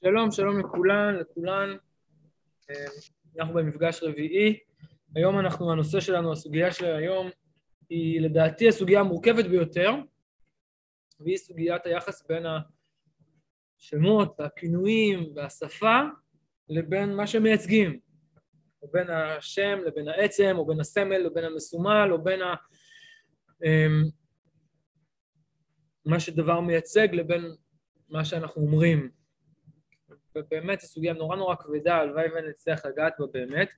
שלום, שלום לכולן, לכולן. אה, אנחנו במפגש רביעי. היום אנחנו, הנושא שלנו, הסוגיה של היום, היא לדעתי הסוגיה המורכבת ביותר, והיא סוגיית היחס בין השמות והכינויים והשפה לבין מה שמייצגים, או בין השם לבין העצם, או בין הסמל לבין המסומל, או בין ה... אמ, מה שדבר מייצג לבין מה שאנחנו אומרים. ובאמת זו סוגיה נורא נורא כבדה, הלוואי ונצליח לגעת בה באמת,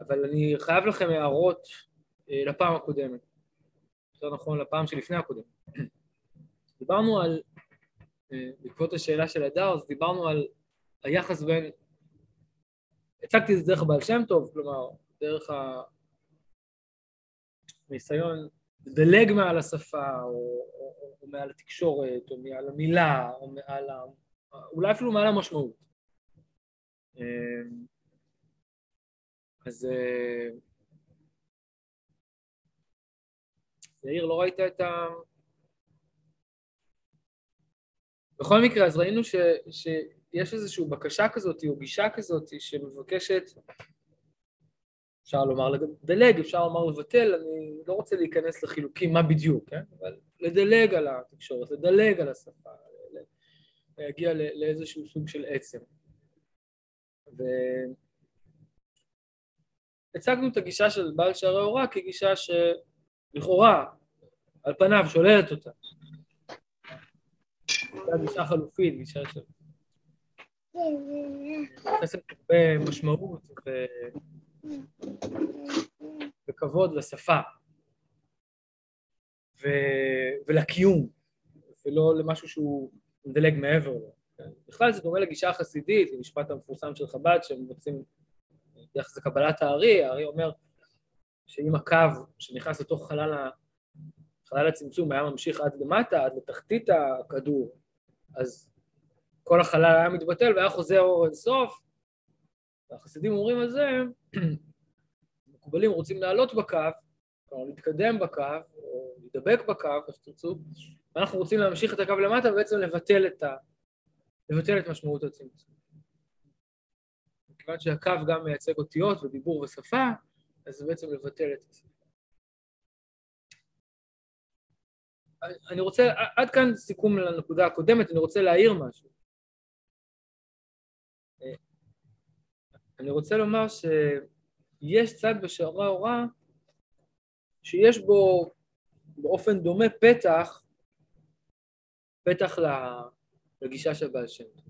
אבל אני חייב לכם הערות אה, לפעם הקודמת, יותר נכון לפעם שלפני הקודמת. דיברנו על, אה, בעקבות השאלה של הדר, אז דיברנו על היחס בין, הצגתי את זה דרך הבעל שם טוב, כלומר, דרך הניסיון לדלג מעל השפה, או, או, או מעל התקשורת, או מעל המילה, או מעל ה... אולי אפילו מעל המשמעות. אמ, אז אה, יאיר, לא ראית את ה... בכל מקרה, אז ראינו ש, שיש איזושהי בקשה כזאת או גישה כזאת שמבקשת, אפשר לומר לדלג, אפשר לומר לבטל, אני לא רוצה להיכנס לחילוקים מה בדיוק, כן? אבל לדלג על התקשורת, לדלג על השפה, להגיע לאיזשהו סוג של עצם. והצגנו את הגישה של בעל שערי הוראה כגישה שלכאורה, על פניו, שוללת אותה. זו גישה חלופית, גישה של... נכנסת הרבה משמעות ו... וכבוד לשפה ו... ולקיום, ולא למשהו שהוא מדלג מעבר לו. בכלל זה דומה לגישה החסידית, למשפט המפורסם של חב"ד, שהם רוצים, זה קבלת הארי, הארי אומר שאם הקו שנכנס לתוך חלל. חלל הצמצום היה ממשיך עד למטה, עד לתחתית הכדור, אז כל החלל היה מתבטל והיה חוזר אור אינסוף, והחסידים אומרים על זה, מקובלים רוצים לעלות בקו, כלומר להתקדם בקו, או להידבק בקו, איך שתרצו, ואנחנו רוצים להמשיך את הקו למטה ובעצם לבטל את ה... לבטל את משמעות הצמצום. מכיוון שהקו גם מייצג אותיות ודיבור ושפה, אז זה בעצם לבטל את השפה. אני רוצה, עד כאן סיכום לנקודה הקודמת, אני רוצה להעיר משהו. אני רוצה לומר שיש צד בשערי ההוראה שיש בו באופן דומה פתח, פתח לגישה של בעל שם טוב.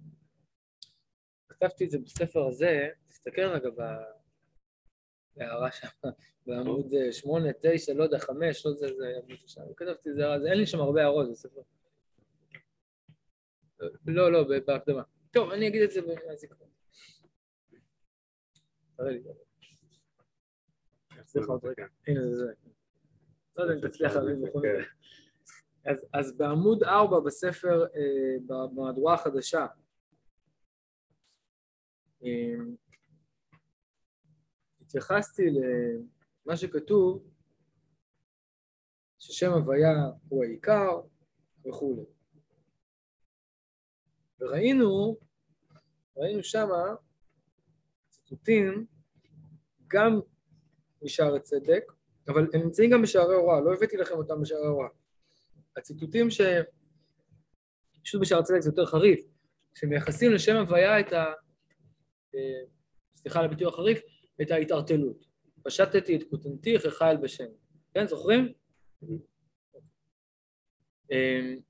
כתבתי את זה בספר הזה, תסתכל רגע בהערה שם, בעמוד 8, 9, לא יודע, 5, לא יודע, זה עמוד שם, כתבתי את זה, אין לי שם הרבה הערות בספר. לא, לא, בהקדמה. טוב, אני אגיד את זה מהזיכרון. תראה לי. הנה זה. לא יודע אם תצליח להבין בכל מקרה. אז, אז בעמוד 4 בספר, אה, במהדורה החדשה, אה, התייחסתי למה שכתוב, ששם הוויה הוא העיקר וכולי. וראינו, ראינו שמה ציטוטים גם משערי צדק, אבל הם נמצאים גם בשערי הוראה, לא הבאתי לכם אותם בשערי הוראה. הציטוטים ש... פשוט בשער צדק זה יותר חריף, שמייחסים לשם הוויה את ה... אה, סליחה על הביטוי החריף, את ההתערטלות. פשטתי את כותנתי חייל בשם. כן, זוכרים? אמ,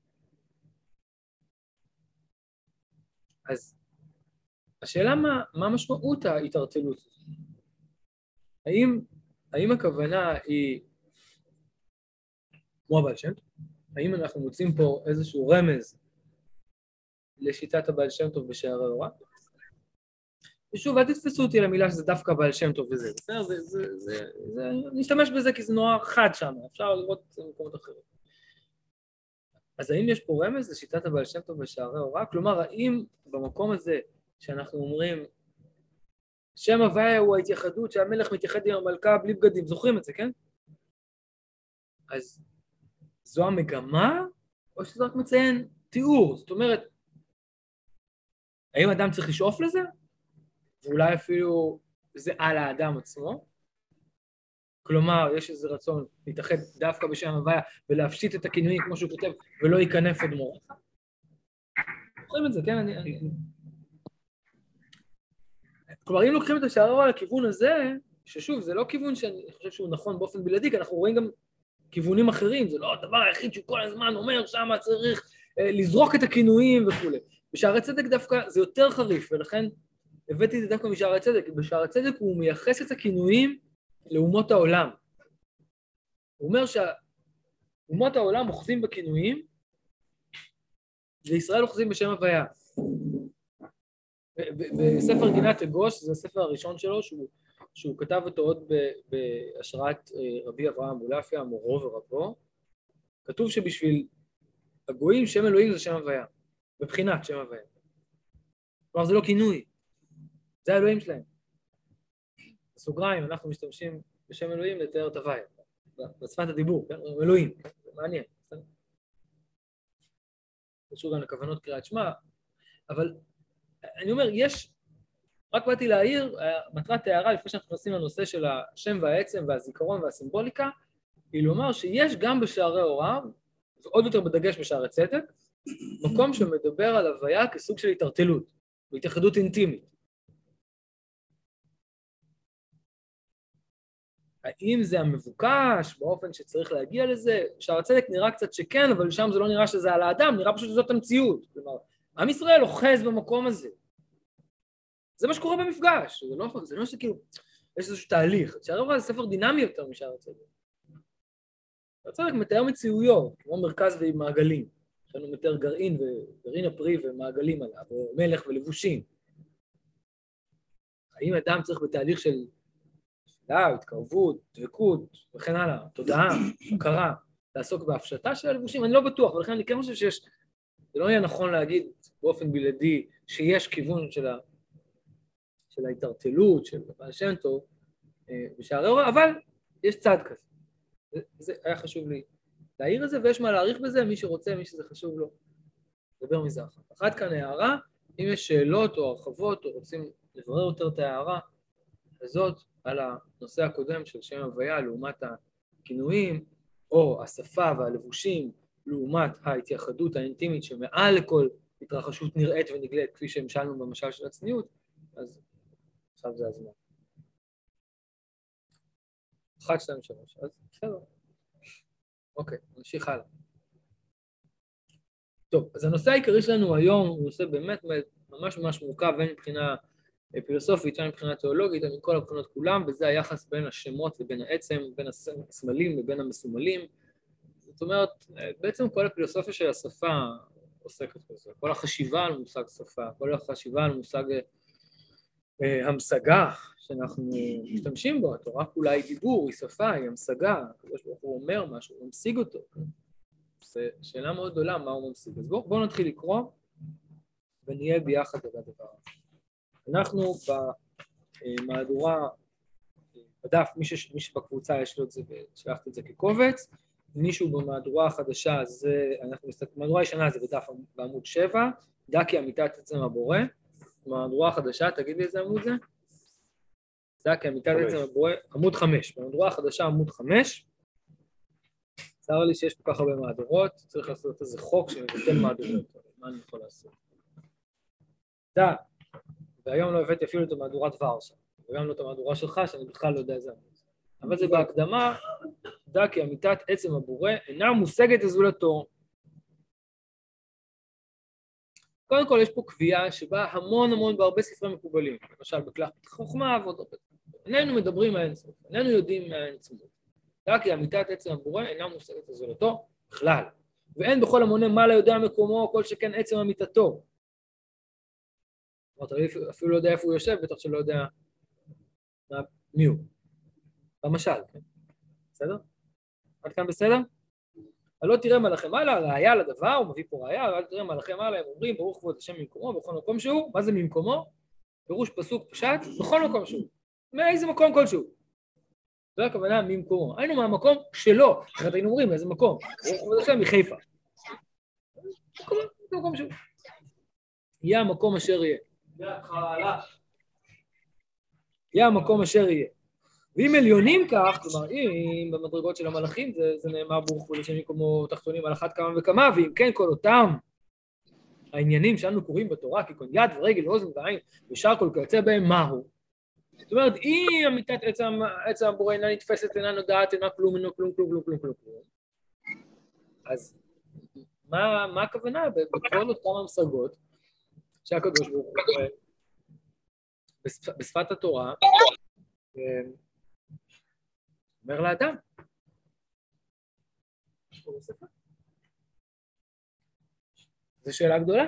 אז השאלה מה, מה משמעות ההתערטלות? האם, האם הכוונה היא כמו הבעל שם? האם אנחנו מוצאים פה איזשהו רמז לשיטת הבעל שם טוב בשערי הוראה? ושוב, אל תתפסו אותי למילה שזה דווקא בעל שם טוב וזה, בסדר? זה, זה, זה, זה, נשתמש בזה כי זה נורא חד שם, אפשר לראות את זה במקומות אחרים. אז האם יש פה רמז לשיטת הבעל שם טוב בשערי הוראה? כלומר, האם במקום הזה שאנחנו אומרים שם הוויה הוא ההתייחדות שהמלך מתייחד עם המלכה בלי בגדים, זוכרים את זה, כן? אז זו המגמה, או שזה רק מציין תיאור, זאת אומרת, האם אדם צריך לשאוף לזה? ואולי אפילו זה על האדם עצמו? כלומר, יש איזה רצון להתאחד דווקא בשם הוויה ולהפשיט את הכינויים כמו שהוא כותב ולא ייכנף עוד מורך? זוכרים את זה, כן? אני... כלומר, אם לוקחים את השערה לכיוון הזה, ששוב, זה לא כיוון שאני חושב שהוא נכון באופן בלעדי, כי אנחנו רואים גם כיוונים אחרים, זה לא הדבר היחיד שהוא כל הזמן אומר שמה צריך אה, לזרוק את הכינויים וכולי. בשערי צדק דווקא זה יותר חריף, ולכן הבאתי את זה דווקא משערי צדק, בשערי צדק הוא מייחס את הכינויים לאומות העולם. הוא אומר שאומות העולם אוחזים בכינויים, וישראל אוחזים בשם הוויה. בספר גינת אגוש, זה הספר הראשון שלו, שהוא, שהוא כתב אותו עוד בהשראת אה, רבי אברהם מולפיה, מורו ורבו, כתוב שבשביל הגויים שם אלוהים זה שם הוויה, מבחינת שם הוויה. כלומר זה לא כינוי, זה האלוהים שלהם. בסוגריים, אנחנו משתמשים בשם אלוהים לתאר את הוויה, בשפת הדיבור, כן? אלוהים, זה מעניין. קשור גם לכוונות קריאת שמע, אבל אני אומר, יש, רק באתי להעיר, מטרת הערה לפני שאנחנו נכנסים לנושא של השם והעצם והזיכרון והסימבוליקה, היא לומר שיש גם בשערי הוראה, ועוד יותר בדגש בשערי צדק, מקום שמדבר על הוויה כסוג של התערטלות, והתייחדות אינטימית. האם זה המבוקש באופן שצריך להגיע לזה? שער הצדק נראה קצת שכן, אבל שם זה לא נראה שזה על האדם, נראה פשוט שזאת המציאות. כלומר, עם ישראל אוחז במקום הזה. זה מה שקורה במפגש, זה לא, זה לא שכאילו, יש איזשהו תהליך. שער הצדק זה ספר דינמי יותר משער הצדק. שער הצדק מתאר מציאויות, כמו מרכז ומעגלים. יש לנו מתאר גרעין וגרעין הפרי ומעגלים עליו, או מלך ולבושים. האם אדם צריך בתהליך של תפילה, התקרבות, דבקות וכן הלאה, תודעה, הכרה, לעסוק בהפשטה של הלבושים, אני לא בטוח, ולכן אני כן חושב שיש, זה לא יהיה נכון להגיד באופן בלעדי שיש כיוון של, של ההתערטלות, של בעל שם טוב אה, בשערי הוראה, אבל יש צד כזה. זה, היה חשוב לי להעיר את זה, ויש מה להעריך בזה, מי שרוצה, מי שזה חשוב לו, לדבר מזה כך. אחת כאן הערה, אם יש שאלות או הרחבות או רוצים לברר יותר את ההערה הזאת, על הנושא הקודם של שם הוויה לעומת הכינויים, או השפה והלבושים לעומת ההתייחדות האינטימית שמעל לכל התרחשות נראית ונגלית, כפי שהמשלנו במשל של הצניעות, אז עכשיו זה הזמן. אחת, שתיים, שלוש, אז בסדר. אוקיי, נמשיך הלאה. טוב, אז הנושא העיקרי שלנו היום הוא נושא באמת ממש ממש מורכב, הן מבחינה פילוסופית, שם מבחינה תיאולוגית, מכל הבחינות כולם, וזה היחס בין השמות לבין העצם, בין הסמלים לבין המסומלים. זאת אומרת, בעצם כל הפילוסופיה של השפה עוסקת בזה, כל החשיבה על מושג שפה, כל החשיבה על מושג אה, המשגה שאנחנו משתמשים בו, התורה כולה היא דיבור, היא שפה, היא המשגה, הקדוש ברוך הוא אומר משהו, הוא ממשיג אותו. זו שאלה מאוד גדולה מה הוא ממשיג. אז בואו בוא נתחיל לקרוא ונהיה ביחד על הדבר הזה. אנחנו במהדורה, בדף, מי, ש, מי שבקבוצה יש לו את זה, שלחתי את זה כקובץ, מישהו במהדורה החדשה, זה, אנחנו מסתכלים, מהדורה ישנה זה בדף בעמוד 7, דקי אמיתת עצם הבורא, מהדורה החדשה, תגיד לי איזה עמוד זה? דקי אמיתת עצם הבורא, עמוד 5, במהדורה החדשה עמוד 5, צר לי שיש כל כך הרבה מהדורות, צריך לעשות איזה חוק שמבטל מהדורות, מה אני יכול לעשות? דע, והיום לא הבאתי אפילו את המהדורת ורשה, וגם לא את המהדורה שלך, שאני בכלל לא יודע איזה עמוד. אבל זה בהקדמה, דע כי אמיתת עצם הבורא אינה מושגת לזולתו. קודם כל יש פה קביעה שבה המון המון בהרבה ספרי מקובלים, למשל בכלל חוכמה ועוד הרבה. איננו מדברים מהאינסוף, איננו יודעים מהאינסוף. דע כי אמיתת עצם הבורא אינה מושגת לזולתו בכלל. ואין בכל המונה מה לא יודע מקומו, כל שכן עצם אמיתתו. אמרת, אפילו לא יודע איפה הוא יושב, בטח שלא יודע מי הוא. במשל, כן? בסדר? עד כאן בסדר? לא תראה מלאכי מעלה, ראיה לדבר, הוא מביא פה ראיה, אל תראה מלאכי מעלה, הם אומרים, ברוך כבוד השם ממקומו, בכל מקום שהוא, מה זה ממקומו? פירוש פסוק פשט, בכל מקום שהוא, מאיזה מקום כלשהו. זו הכוונה ממקומו, היינו מהמקום שלו, אחרת היינו אומרים מאיזה מקום, ברוך כבוד השם מחיפה. מקום שהוא. יהיה המקום אשר יהיה. יהיה המקום אשר יהיה. ואם עליונים כך, כלומר אם במדרגות של המלאכים זה, זה נאמר ברוך הוא לשם כמו תחתונים על אחת כמה וכמה, ואם כן כל אותם העניינים שאנו קוראים בתורה, כגון יד ורגל ואוזן ועין ושאר כל כיוצא בהם, מהו? זאת אומרת, אם אמיתת עץ הבורא אינה נתפסת, אינה נודעת, אינה כלום, אינו כלום, כלום, כלום, כלום, כלום, כלום, אז מה, מה הכוונה בכל אותם המשגות שהקדוש ברוך הוא בשפת התורה אומר לאדם. זו שאלה גדולה.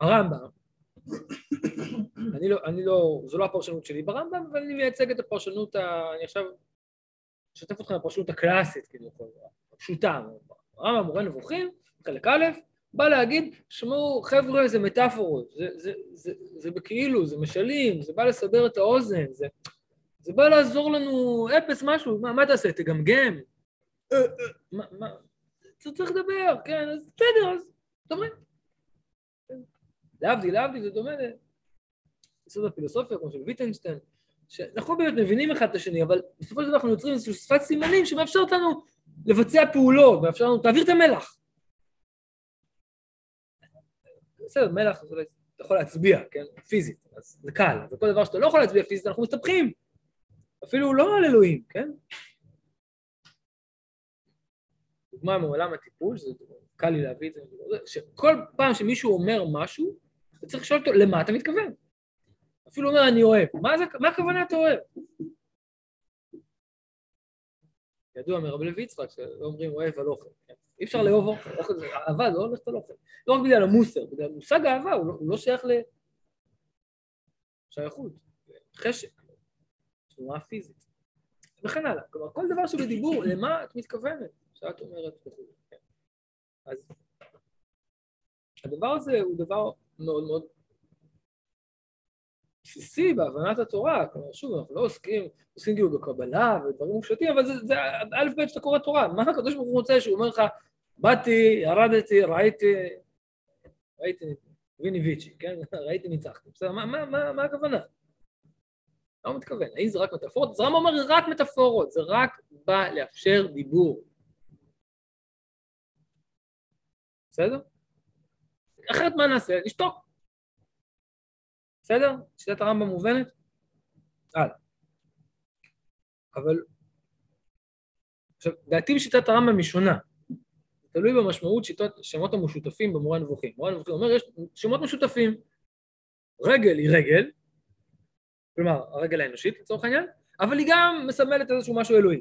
הרמב"ם, אני לא, אני לא, זו לא הפרשנות שלי ברמב"ם, אבל אני מייצג את הפרשנות, ה, אני עכשיו אשתף אתכם בפרשנות הקלאסית, כאילו, הפשוטה. הרמב"ם מורה נבוכים, חלק א', בא להגיד, שמעו, חבר'ה, זה מטאפורות, זה, זה, זה, זה בכאילו, זה משלים, זה בא לסבר את האוזן, זה, זה בא לעזור לנו, אפס משהו, מה, מה תעשה, תגמגם? מה, מה, אתה צריך לדבר, כן, אז בסדר, אז דומה. להבדיל, להבדיל, זה דומה ליסוד הפילוסופיה, כמו של ויטנשטיין, שאנחנו באמת מבינים אחד את השני, אבל בסופו של דבר אנחנו יוצרים איזושהי שפת סימנים שמאפשרת לנו לבצע פעולות, מאפשר לנו, תעביר את המלח. בסדר, מלח, אתה יכול להצביע, כן? פיזית, אז זה קל. וכל דבר שאתה לא יכול להצביע פיזית, אנחנו מסתבכים. אפילו לא על אלוהים, כן? דוגמה מעולם הטיפול, זה קל לי להביא את זה, שכל פעם שמישהו אומר משהו, אתה צריך לשאול אותו, למה אתה מתכוון? אפילו אומר, אני אוהב. מה, זה, מה הכוונה אתה אוהב? ידוע מרבי לוי יצחק, שאומרים אוהב על אוכל. אי אפשר לאהוב אוכל, אוכל זה אהבה, לא הולכת על אוכל. לא רק בגלל המוסר, בגלל מושג אהבה, הוא לא, הוא לא שייך לשייכות, חשק. תנועה פיזית, וכן הלאה. כלומר, כל דבר שבדיבור, למה את מתכוונת, שאת אומרת וכו'. כן. אז הדבר הזה הוא דבר מאוד מאוד בסיסי בהבנת התורה, כלומר שוב, אנחנו לא עוסקים, עושים כאילו בקבלה ודברים מופשטים, אבל זה, זה א' ב' שאתה קורא תורה, מה הקדוש ברוך הוא רוצה שהוא אומר לך, באתי, ירדתי, ראיתי, ראיתי, ויני ויצ'י, כן? ראיתי ניצחתי, בסדר, מה, מה, מה, מה הכוונה? לא מתכוון, האם זה רק מטאפורות? אז רמב"ם אומר רק מטאפורות, זה רק בא לאפשר דיבור. בסדר? אחרת מה נעשה? נשתוק. בסדר? שיטת הרמב"ם מובנת? הלאה. אבל... עכשיו, דעתי בשיטת הרמב"ם היא שונה. תלוי במשמעות שיטות שמות המשותפים במורה הנבוכים. מורה הנבוכים אומר, יש שמות משותפים. רגל היא רגל, כלומר, הרגל האנושית לצורך העניין, אבל היא גם מסמלת איזשהו משהו אלוהי.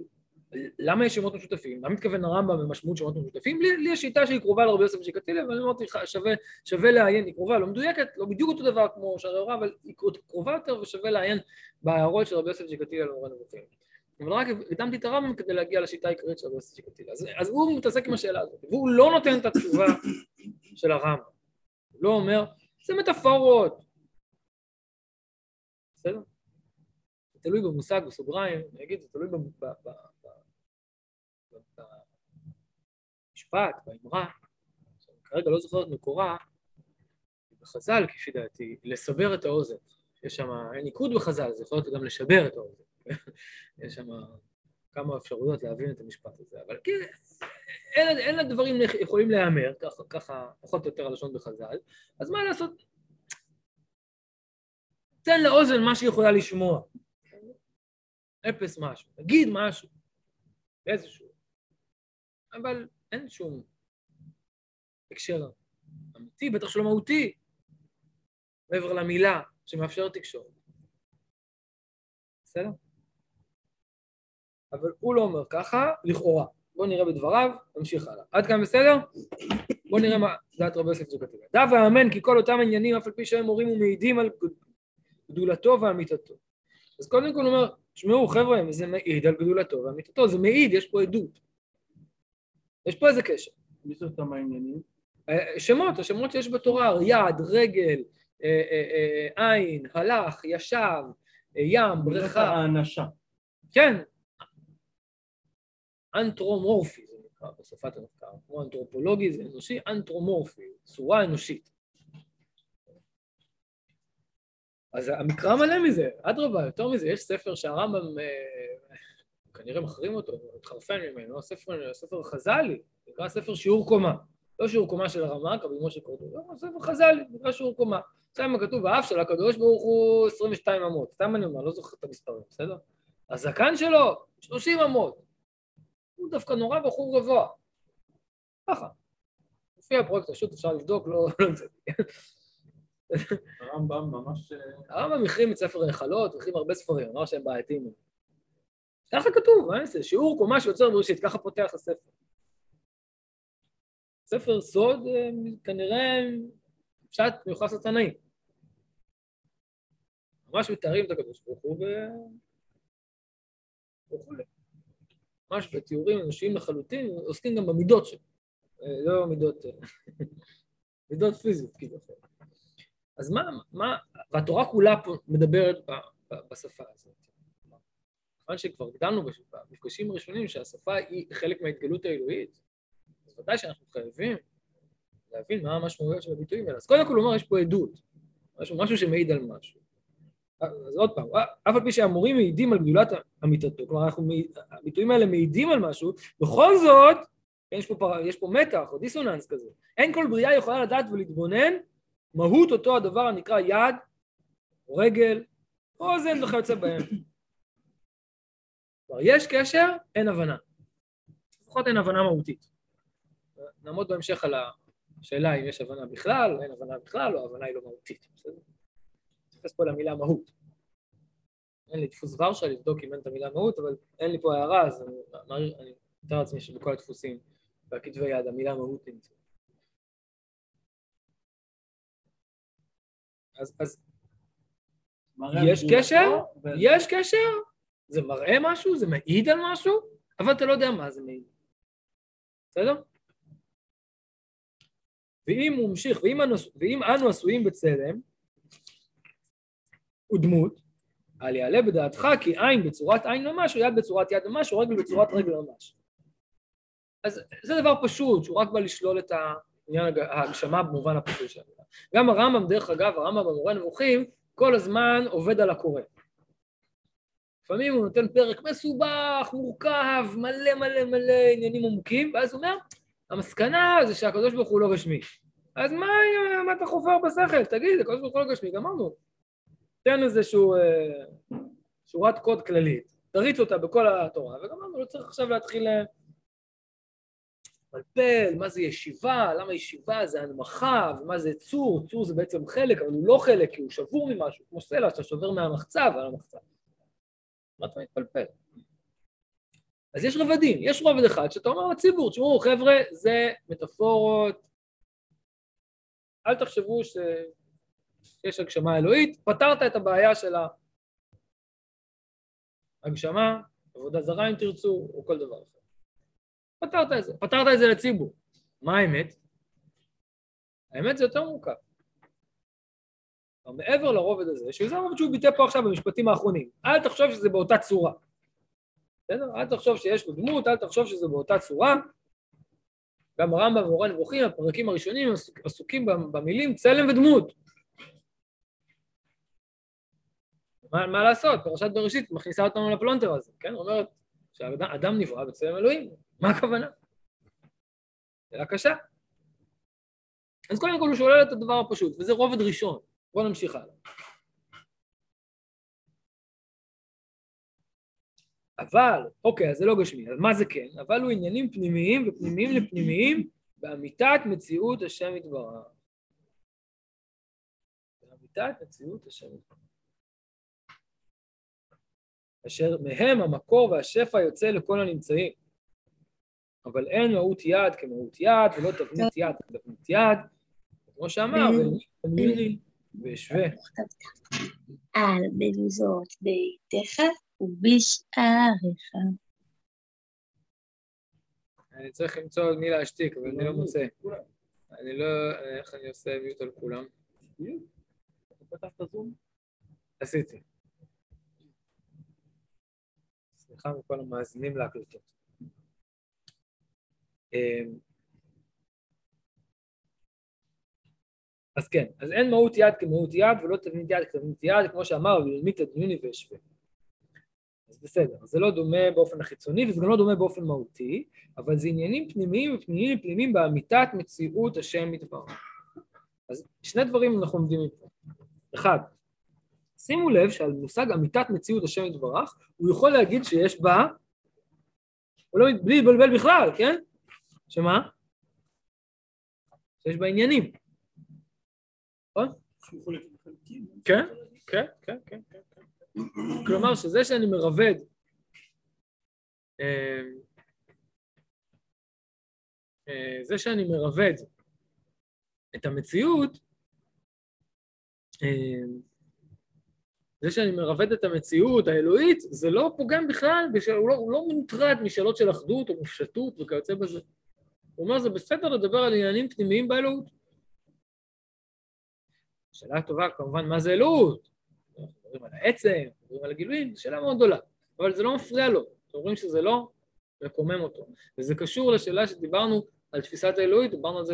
למה יש שמות משותפים? מה מתכוון הרמב"ם במשמעות שמות משותפים? לי, לי יש שיטה שהיא קרובה לרבי יוסף שקטילה, ואני אמרתי, שווה, שווה לעיין, היא קרובה, לא מדויקת, לא בדיוק אותו דבר כמו שערי הוראה, אבל היא קרובה יותר ושווה לעיין בהערות של רבי יוסף שקטילה למורה נבוכים. אבל רק הקדמתי את הרמב"ם כדי להגיע לשיטה העיקרית של רבי יוסף שקטילה. אז, אז הוא מתעסק עם השאלה הזאת, והוא לא נותן את התשובה של הרמב"ם. הוא לא אומר, זה מטאפורות, בסדר? זה תלוי במושג, בסוגריים, אני אגיד, זה תלוי במשפט, באמרה, כרגע לא זוכר את מקורה, בחז"ל, כפי דעתי, לסבר את האוזן. יש שם, אין ניקוד בחז"ל, זה יכול להיות גם לשבר את האוזן. יש שם כמה אפשרויות להבין את המשפט הזה, אבל כן, אין, הדברים יכולים להיאמר, ככה, ככה פחות או יותר הלשון בחז"ל, אז מה לעשות? תן לאוזן מה שהיא יכולה לשמוע. אפס משהו, תגיד משהו, איזשהו, אבל אין שום הקשר אמיתי, בטח שלא מהותי, מעבר למילה שמאפשר תקשורת. בסדר? אבל הוא לא אומר ככה, לכאורה. בואו נראה בדבריו, נמשיך הלאה. עד כאן בסדר? בואו נראה מה דעת רבי יוסף זוקתילה. דע ואמן כי כל אותם עניינים, אף על פי שהם מורים ומעידים על גדולתו ואמיתתו. אז קודם כל אומר, תשמעו חבר'ה, זה מעיד על גדולתו ואמיתתו, זה מעיד, יש פה עדות. יש פה איזה קשר. מי זה אותם העניינים? אה, שמות, השמות שיש בתורה, יד, רגל, אה, אה, עין, הלך, ישב, ים, בריכה. האנשה. כן. אנתרומורפי זה נקרא בשפת המחקר, כמו אנתרופולוגי זה אנושי, אנתרומורפי, צורה אנושית. אז המקרא מלא מזה, אדרבה, יותר מזה, יש ספר שהרמב"ם, אה, כנראה מחרים אותו, התחרפן ממנו, ספר, ספר חז"לי, נקרא ספר שיעור קומה. לא שיעור קומה של הרמ"ק, רבי משה קורדו, לא, ספר חז"לי, נקרא שיעור קומה. שם כתוב, האף של הקדוש ברוך הוא 22 אמות, סתם אני אומר, לא זוכר את המספרים, בסדר? הזקן שלו, 30 אמות. הוא דווקא נורא בחור גבוה. ככה. לפי הפרויקט פשוט אפשר לבדוק, לא... הרמב"ם ממש... אה, הרמב"ם החרים את ספר היכלות, החרים הרבה ספרים, אמר שהם בעייתיים. ככה כתוב, מה אעשה? שיעור קומה שיוצר בראשית, ככה פותח הספר. ספר סוד אה, כנראה פשט מיוחס לתנאים. ממש מתארים את הקדוש ברוך הוא וכולי. ממש בתיאורים אנושיים לחלוטין, עוסקים גם במידות שלו, אה, לא מידות, מידות פיזיות כביכול. אז מה, מה, והתורה כולה פה מדברת בשפה הזאת. כיוון שכבר גדלנו במפגשים הראשונים שהשפה היא חלק מההתגלות האלוהית, אז ודאי שאנחנו חייבים להבין מה המשמעויות של הביטויים האלה. אז קודם כל הוא יש פה עדות, משהו, משהו שמעיד על משהו. אז עוד פעם, אף על פי שהמורים מעידים על גדולת אמיתתו, כלומר אנחנו, הביטויים האלה מעידים על משהו, בכל זאת, יש פה, יש פה מתח או דיסוננס כזה. אין כל בריאה יכולה לדעת ולהתבונן מהות אותו הדבר הנקרא יד, או רגל, או אוזן וכיוצא בהם. כלומר, יש קשר, אין הבנה. לפחות אין הבנה מהותית. נעמוד בהמשך על השאלה אם יש הבנה בכלל, אין הבנה בכלל, או הבנה היא לא מהותית? נתייחס פה למילה מהות. אין לי דפוס ורשה לבדוק אם אין את המילה מהות, אבל אין לי פה הערה, אז אני מתאר לעצמי שבכל הדפוסים והכתבי יד המילה מהות נמצאת. אז, אז יש קשר, ו... יש קשר, זה מראה משהו, זה מעיד על משהו, אבל אתה לא יודע מה זה מעיד. בסדר? ואם הוא ממשיך, ואם אנו, ואם אנו עשויים בצלם, ודמות, אל יעלה בדעתך כי עין בצורת עין ממש, או יד בצורת יד ממש, או רגל בצורת רגל ממש. אז זה דבר פשוט, שהוא רק בא לשלול את עניין ההגשמה במובן הפשוט שלנו. גם הרמב"ם, דרך אגב, הרמב"ם במורה נמוכים, כל הזמן עובד על הקורא. לפעמים הוא נותן פרק מסובך, מורכב, מלא מלא מלא עניינים עמוקים, ואז הוא אומר, המסקנה זה שהקדוש ברוך הוא לא גשמי. אז מה, מה אתה חופר בשכל? תגיד, הקדוש ברוך הוא לא גשמי, גמרנו. תן איזשהו אה, שורת קוד כללית, תריץ אותה בכל התורה, וגמרנו, לא צריך עכשיו להתחיל לפלפל, מה זה ישיבה, למה ישיבה זה הנמכה, ומה זה צור, צור זה בעצם חלק, אבל הוא לא חלק, כי הוא שבור ממשהו, כמו סלע שאתה שובר מהמחצב על המחצב. מה אתה מתפלפל? אז יש רבדים, יש רובד אחד שאתה אומר לציבור, תשמעו חבר'ה, זה מטאפורות, אל תחשבו שיש הגשמה אלוהית, פתרת את הבעיה של ההגשמה, עבודה זרה אם תרצו, או כל דבר אחר. פתרת את זה, פתרת את זה לציבור. מה האמת? האמת זה יותר מורכב. מעבר לרובד הזה, שזה הרובד שהוא ביטא פה עכשיו במשפטים האחרונים, אל תחשוב שזה באותה צורה. בסדר? אל תחשוב שיש לו דמות, אל תחשוב שזה באותה צורה. גם הרמב"ם ומורה נבוכים, הפרקים הראשונים עסוקים במילים צלם ודמות. מה, מה לעשות? פרשת בראשית מכניסה אותנו לפלונטר הזה, כן? אומרת שהאדם נברא בצלם אלוהים, מה הכוונה? שאלה קשה. אז קודם כל הוא שולל את הדבר הפשוט, וזה רובד ראשון. בואו נמשיך הלאה. אבל, אוקיי, אז זה לא גשמי, אז מה זה כן? אבל הוא עניינים פנימיים ופנימיים לפנימיים באמיתת מציאות השם יתברך. באמיתת מציאות השם יתברך. אשר מהם המקור והשפע יוצא לכל הנמצאים. אבל אין מהות יד כמהות יד, ולא תבנית יד כתבנית יד, כמו שאמר, ומיני ואשווה. על במזוזות ביתך ובשעריך. אני צריך למצוא מי להשתיק, אבל אני לא מוצא. אני לא... איך אני עושה מיוט על כולם? עשיתי. סליחה מכל המאזינים להקלטות. אמ, אז כן, אז אין מהות יד כמהות יד ולא תבנית יד כתבנית יד, כמו שאמר, ולמית הדמיוני והשווה. אז בסדר, זה לא דומה באופן החיצוני וזה גם לא דומה באופן מהותי, אבל זה עניינים פנימיים ופנימיים ופנימיים באמיתת מציאות השם יתברך. אז שני דברים אנחנו לומדים מפה. אחד, שימו לב שעל מושג אמיתת מציאות השם יתברך, הוא יכול להגיד שיש בה, הוא לא, בלי להתבלבל בכלל, כן? שמה? שיש בה עניינים. נכון? כן, כן, כן, כן, כן. כלומר, שזה שאני מרבד אה, אה, זה שאני מרבד את המציאות, אה, זה שאני מרבד את המציאות האלוהית, זה לא פוגם בכלל, הוא לא, הוא לא מוטרד משאלות של אחדות או מופשטות וכיוצא בזה. הוא אומר, זה בסדר לדבר על עניינים פנימיים באלוהות. שאלה טובה כמובן, מה זה אלוהות? אנחנו מדברים על העצם, מדברים על הגילויים, זו שאלה מאוד גדולה, אבל זה לא מפריע לו, אתם רואים שזה לא מקומם אותו. וזה קשור לשאלה שדיברנו על תפיסת האלוהית, דיברנו על זה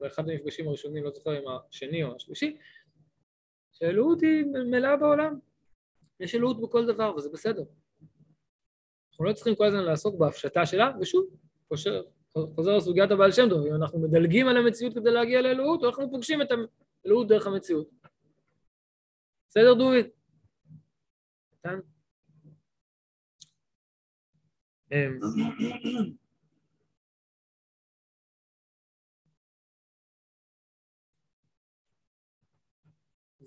באחד המפגשים הראשונים, לא זוכר אם השני או השלישי, שהאלוהות היא מלאה בעולם. יש אלוהות בכל דבר, וזה בסדר. אנחנו לא צריכים כל הזמן לעסוק בהפשטה שלה, ושוב, חוזר, חוזר לסוגיית הבעל שם טוב, אם אנחנו מדלגים על המציאות כדי להגיע לאלוהות, או אנחנו פוגשים את האלוהות דרך המציאות. בסדר, דוד? אמ,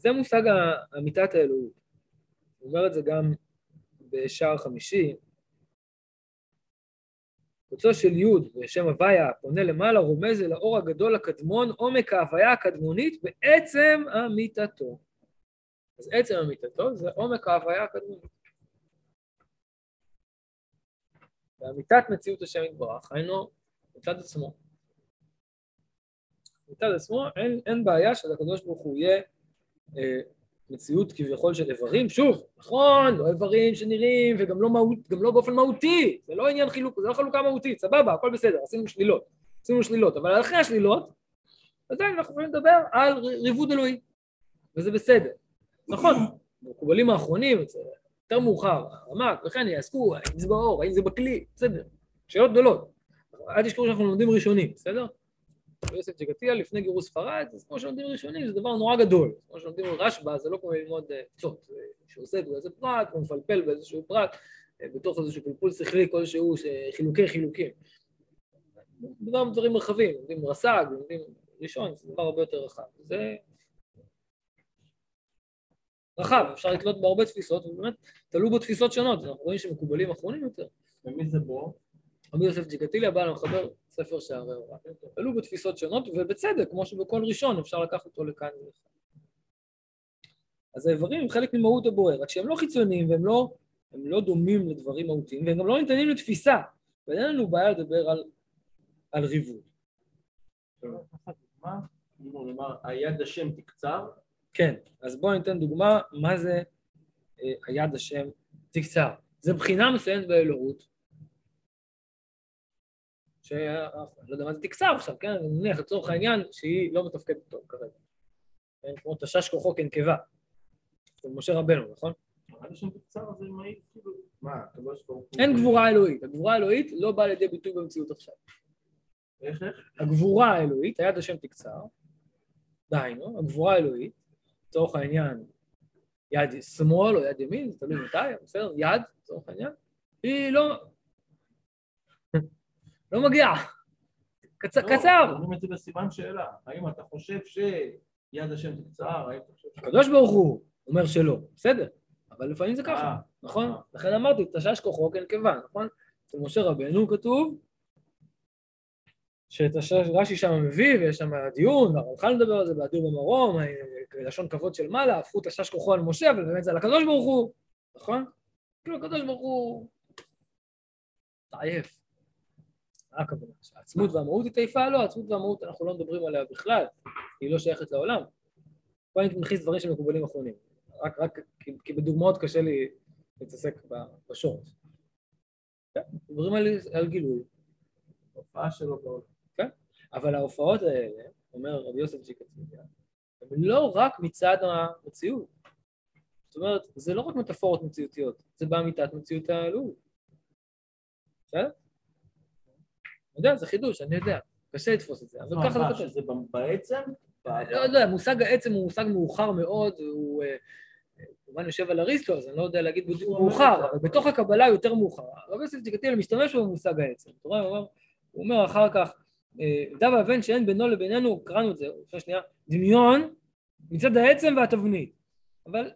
זה מושג אמיתת האלוהות. הוא אומר את זה גם בשער חמישי. קוצו של י' בשם הוויה פונה למעלה, רומז אל האור הגדול הקדמון, עומק ההוויה הקדמונית בעצם אמיתתו. אז עצם אמיתתו זה עומק ההוויה הקדמונית. ואמיתת מציאות השם יתברך, היינו מצד עצמו. מצד עצמו אין, אין בעיה שלקדוש ברוך הוא יהיה מציאות כביכול של איברים, שוב, נכון, לא איברים שנראים וגם לא, מהות, לא באופן מהותי, זה לא עניין חילוק, זה לא חלוקה מהותית, סבבה, הכל בסדר, עשינו שלילות, עשינו שלילות, אבל אחרי השלילות, עדיין אנחנו יכולים לדבר על ריבוד אלוהי, וזה בסדר. נכון, במקובלים האחרונים, יותר מאוחר, רמק וכן יעסקו, האם זה באור, האם זה בכלי, בסדר, שאלות גדולות. אל תשכחו שאנחנו לומדים ראשונים, בסדר? יוסף ג'גתיה לפני גירוש ספרד, אז כמו שלומדים ראשונים זה דבר נורא גדול. כמו שלומדים רשב"א זה לא כמו ללמוד קצות, אה, שעוסק באיזה פרט, או מפלפל באיזשהו פרט, אה, בתוך איזשהו פלפול שכלי כלשהו, חילוקי חילוקים. מדובר בדברים רחבים, לומדים רס"ג, לומדים ראשון, זה דבר הרבה יותר רחב. זה רחב, אפשר לקלוט בהרבה תפיסות, ובאמת תלו בו תפיסות שונות, אנחנו רואים שמקובלים אחרונים יותר. ומי זה בו? רבי יוסף ג'יקטיליה בא למחבר ספר שערי הוראה. עלו בתפיסות שונות, ובצדק, כמו שבכל ראשון אפשר לקחת אותו לכאן ולכאן. אז האיברים הם חלק ממהות הבוער, רק שהם לא חיצוניים והם לא, הם לא דומים לדברים מהותיים, והם גם לא ניתנים לתפיסה, ואין לנו בעיה לדבר על, על ריבוד. נאמר, היד השם תקצר? כן, אז בואו ניתן דוגמה מה זה אה, היד השם תקצר. זה בחינה מסוימת באלוהות, שאני לא יודע מה זה תקצר עכשיו, כן? אני מניח לצורך העניין שהיא לא מתפקדת טוב כרגע. כן? כמו תשש כוחו כנקבה. זה משה רבנו, נכון? כאילו, אין גבורה אלוהית. הגבורה האלוהית לא באה לידי ביטוי במציאות עכשיו. איך איך? הגבורה האלוהית, היד השם תקצר, דהיינו, הגבורה האלוהית, לצורך העניין, יד שמאל או יד ימין, זה תלוי מתי, בסדר? יד, לצורך העניין, היא לא, לא מגיע. קצר. לא, אומרים את זה בסימן שאלה. האם אתה חושב שיד השם תקצר? האם אתה חושב... הקדוש ברוך הוא אומר שלא, בסדר, אבל לפעמים זה ככה, אה, נכון? אה. לכן אמרתי, תשש כוחו כנקבה, נכון? אצל משה רבנו כתוב שאת רש"י שם מביא, ויש שם דיון, והרמח"ל מדבר על זה באדיר במרום, אה, לשון כבוד של מעלה, הפכו תשש כוחו על משה, אבל באמת זה על הקדוש ברוך הוא, נכון? כאילו הקדוש ברוך הוא... עייף. מה הכוונה? העצמות והמהות היא תעיפה? לא, העצמות והמהות אנחנו לא מדברים עליה בכלל, היא לא שייכת לעולם. פה אני מכניס דברים שמקובלים אחרונים, רק, רק כי, כי בדוגמאות קשה לי להתעסק בשורש. כן, מדברים על, על גילוי, הופעה שלו בעולם. אבל ההופעות האלה, אומר רבי יוסף ג'יקטיניה, הן לא רק מצד המציאות. זאת אומרת, זה לא רק מטאפורות מציאותיות, זה באמיתת מציאות האלוהות. בסדר? אני יודע, זה חידוש, אני יודע. קשה לתפוס את זה, אבל ככה זה כותב. שזה בעצם? לא יודע, מושג העצם הוא מושג מאוחר מאוד, הוא אה, כמובן יושב על אריסטו, אז אני לא יודע להגיד מאוחר. אבל בתוך הקבלה יותר מאוחר. רבי יוסף ג'יקטיניה משתמש במושג העצם. אתה רואה, הוא אומר- אחר כך, אה, דע ואבן שאין בינו לבינינו, קראנו את זה לפני שנייה, דמיון מצד העצם והתבנית. אבל...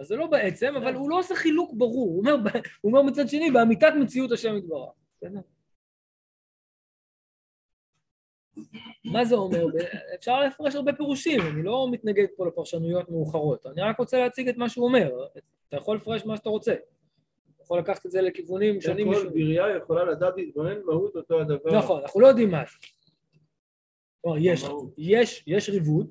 אז זה לא בעצם, אבל הוא לא עושה חילוק ברור. הוא אומר, ב- הוא אומר מצד שני, באמיתת מציאות השם יתברך. מה זה אומר? אפשר לפרש הרבה פירושים, אני לא מתנגד פה לפרשנויות מאוחרות, אני רק רוצה להציג את מה שהוא אומר. אתה יכול לפרש מה שאתה רוצה. אתה יכול לקחת את זה לכיוונים שונים. כל. בריאה יכולה לדעת להתבונן מהות אותו הדבר. נכון, אנחנו לא יודעים מה זה. יש. יש, יש ריבוד,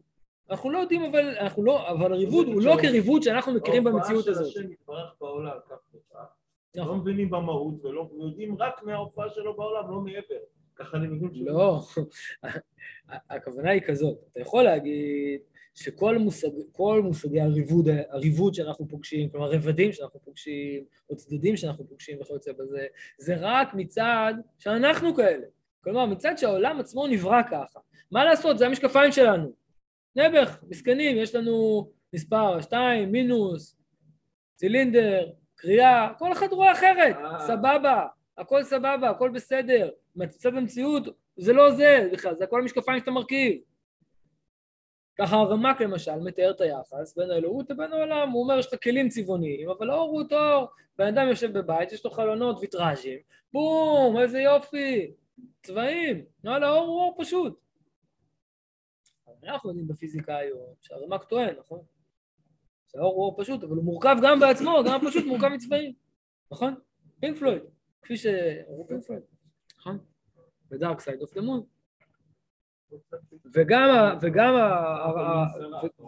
אנחנו לא יודעים, אבל, אנחנו לא, אבל הריבוד הוא לא כריבוד שאנחנו מכירים במציאות הזאת. ההופעה של השם יתברך בעולם, כך וכך. לא נכון. מבינים במהות ולא יודעים רק מההופעה שלו בעולם, לא מעבר. ככה אני מבין שזה- לא, הכוונה היא כזאת, אתה יכול להגיד שכל מושג, מושגי הריבוד, הריבוד שאנחנו פוגשים, כלומר רבדים שאנחנו פוגשים, או צדדים שאנחנו פוגשים וכיוצא בזה, זה רק מצד שאנחנו כאלה. כלומר, מצד שהעולם עצמו נברא ככה. מה לעשות, זה המשקפיים שלנו. נעבך, מסכנים, יש לנו מספר שתיים, מינוס, צילינדר, קריאה, כל אחד רואה אחרת, אה. סבבה, הכל סבבה, הכל בסדר. מצד המציאות זה לא זה בכלל, זה הכל המשקפיים שאתה מרכיב. ככה הרמ"ק למשל מתאר את היחס בין האלוהות לבין העולם, הוא אומר יש לך כלים צבעוניים, אבל האור הוא אור. בן אדם יושב בבית, יש לו חלונות ויטראז'ים, בום, איזה יופי, צבעים, וואלה, האור הוא אור פשוט. אנחנו יודעים בפיזיקה היום שהרמ"ק טוען, נכון? שהאור הוא אור פשוט, אבל הוא מורכב גם בעצמו, גם פשוט מורכב מצבעים, נכון? פינק פלויד, כפי שאמרו פינק פלויד, נכון? ב Dark Side of the Moon. וגם, וגם,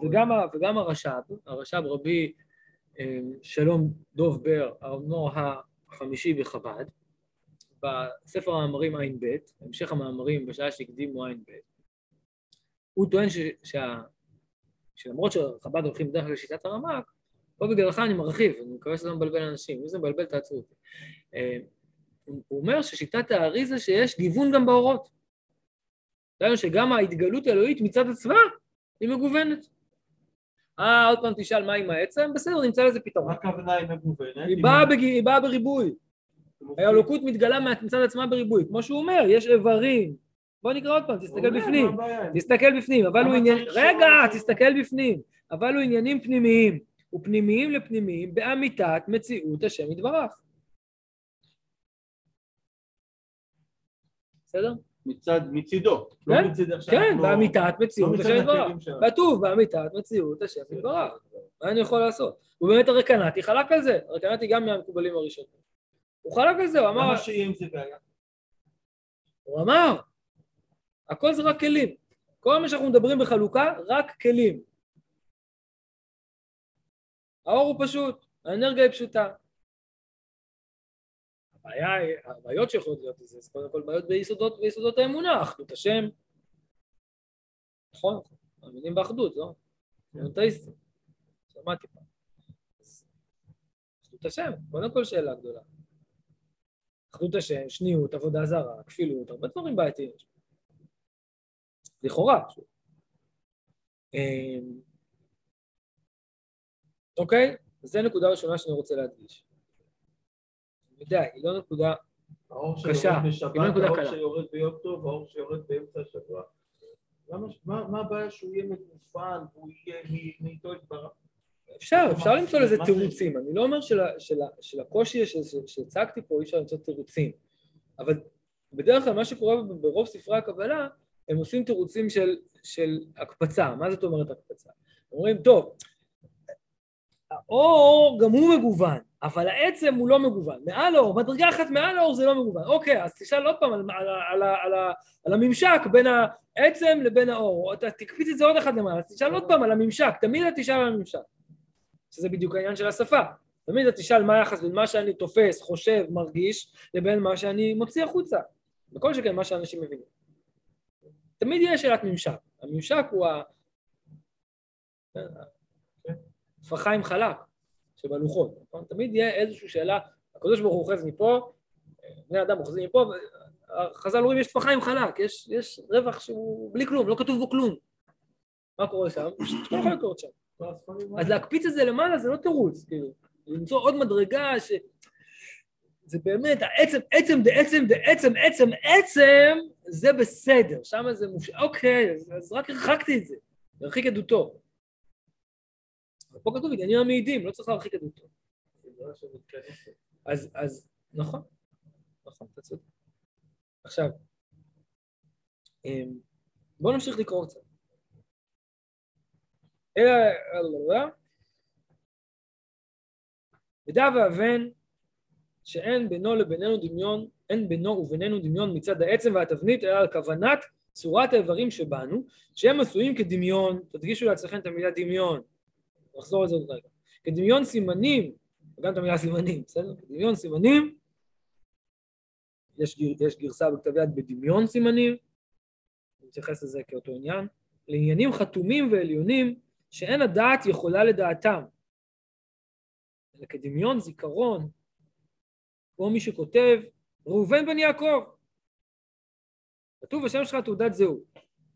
וגם, וגם הרש"ב, הרש"ב רבי אה, שלום דוב בר, האדמו"ר החמישי בחב"ד, בספר המאמרים ע"ב, המשך המאמרים בשעה שהקדימו תער"ב, הוא טוען ש, שה, שלמרות שחב"ד הולכים בדרך כלל לשיטת הרמ"ק, פה בגללך אני מרחיב, אני מקווה שזה לא מבלבל אנשים, אם זה מבלבל תעצרו אותי. אה, הוא אומר ששיטת האריזה שיש גיוון גם באורות. דהיינו שגם ההתגלות האלוהית מצד עצמה היא מגוונת. אה, עוד פעם תשאל מה עם העצם? בסדר, נמצא לזה פתרון. מה הכוונה היא מגוונת? היא באה, בג... היא באה בריבוי. האלוקות מתגלה מצד עצמה בריבוי. כמו שהוא אומר, יש איברים. בוא נקרא עוד פעם, תסתכל בפנים. תסתכל בפנים, אבל הוא עניין... רגע, תסתכל בפנים. אבל הוא עניינים פנימיים. ופנימיים לפנימיים באמיתת מציאות השם יתברך. בסדר? מצד, מצידו. לא כן, מצד איך כן, באמיתת מציאות לא השם מצד יתברך. כתוב באמיתת מציאות השם יתברך. מה אני יכול לעשות? הוא באמת הרקנטי חלק על זה, הרקנטי גם מהמקובלים הראשונים. הוא חלק על זה, הוא אמר, למה שיהיה עם זה בעיה? הוא אמר, הכל זה רק כלים. כל מה שאנחנו מדברים בחלוקה, רק כלים. האור הוא פשוט, האנרגיה היא פשוטה. הבעיה, הבעיות שיכולות להיות לזה, זה קודם כל בעיות ביסודות, ביסודות האמונה, אחדות השם. נכון, מאמינים באחדות, לא? מונותאיסטים. שמעתי פעם. אחדות השם, קודם כל שאלה גדולה. אחדות השם, שניות, עבודה זרה, כפילות, הרבה דברים בעייתיים. לכאורה. אמ, אוקיי? זו נקודה ראשונה שאני רוצה להדגיש. אני יודע, היא לא נקודה... האור קשה, היא לא נקודה האור קלה. שיורד ביום טוב, האור שיורד באמצע השבוע. מה, הבעיה שהוא יהיה מגופן והוא יהיה מאיתו יתברך? אפשר, אפשר למצוא לזה? תירוצים. אני לא אומר של, ה- של, ה- של הקושי ש- ש- שהצגתי פה, אי אפשר למצוא תירוצים. אבל בדרך כלל מה שקורה ברוב ספרי הקבלה, הם עושים תירוצים של, של הקפצה. מה זאת אומרת הקפצה? אומרים, טוב, האור גם הוא מגוון, אבל העצם הוא לא מגוון. מעל האור, מדרגה אחת מעל האור זה לא מגוון. אוקיי, אז תשאל עוד פעם על, על, על, על, על, הממשק בין העצם לבין האור. אתה תקפיץ את זה עוד אחד למעלה, אז תשאל עוד פעם על הממשק, תמיד אתה תשאל על הממשק. שזה בדיוק העניין של השפה. תמיד אתה תשאל מה היחס בין מה שאני תופס, חושב, מרגיש, לבין מה שאני מוציא החוצה. וכל שכן מה שאנשים מבינים. תמיד יהיה שאלת ממשק. הממשק הוא ה... עם חלק שבלוחות, נכון? תמיד יהיה איזושהי שאלה, הקדוש ברוך הוא אוחז מפה, בני אדם אוחזים מפה, חז"ל אומרים יש טפחה עם חלק, יש, יש רווח שהוא בלי כלום, לא כתוב בו כלום. מה קורה שם? לא יכול לקרות שם. אז להקפיץ את זה למעלה זה לא תירוץ, כאילו, למצוא עוד מדרגה ש... זה באמת, העצם, עצם דעצם דעצם עצם עצם, זה בסדר, שם זה מוש... אוקיי, אז, אז רק הרחקתי את זה, להרחיק עדותו. פה כתוב עניינים המעידים, לא צריך להרחיק עדותו. אז, אז, נכון, נכון, אתה צודק. עכשיו, אמ, בואו נמשיך לקרוא קצת. אלא, ודע ואבן שאין בינו לבינינו דמיון, אין בינו ובינינו דמיון מצד העצם והתבנית, אלא על כוונת צורת האיברים שבנו, שהם עשויים כדמיון, תדגישו לעצמכם את המילה דמיון, נחזור על זה עוד רגע, כדמיון סימנים, גם את המילה סימנים, בסדר? כדמיון סימנים, יש, יש גרסה בכתב יד בדמיון סימנים, אני מתייחס לזה כאותו עניין, לעניינים חתומים ועליונים שאין הדעת יכולה לדעתם, אלא כדמיון זיכרון, כמו מי שכותב, ראובן בן יעקב. כתוב בשם שלך תעודת זהות.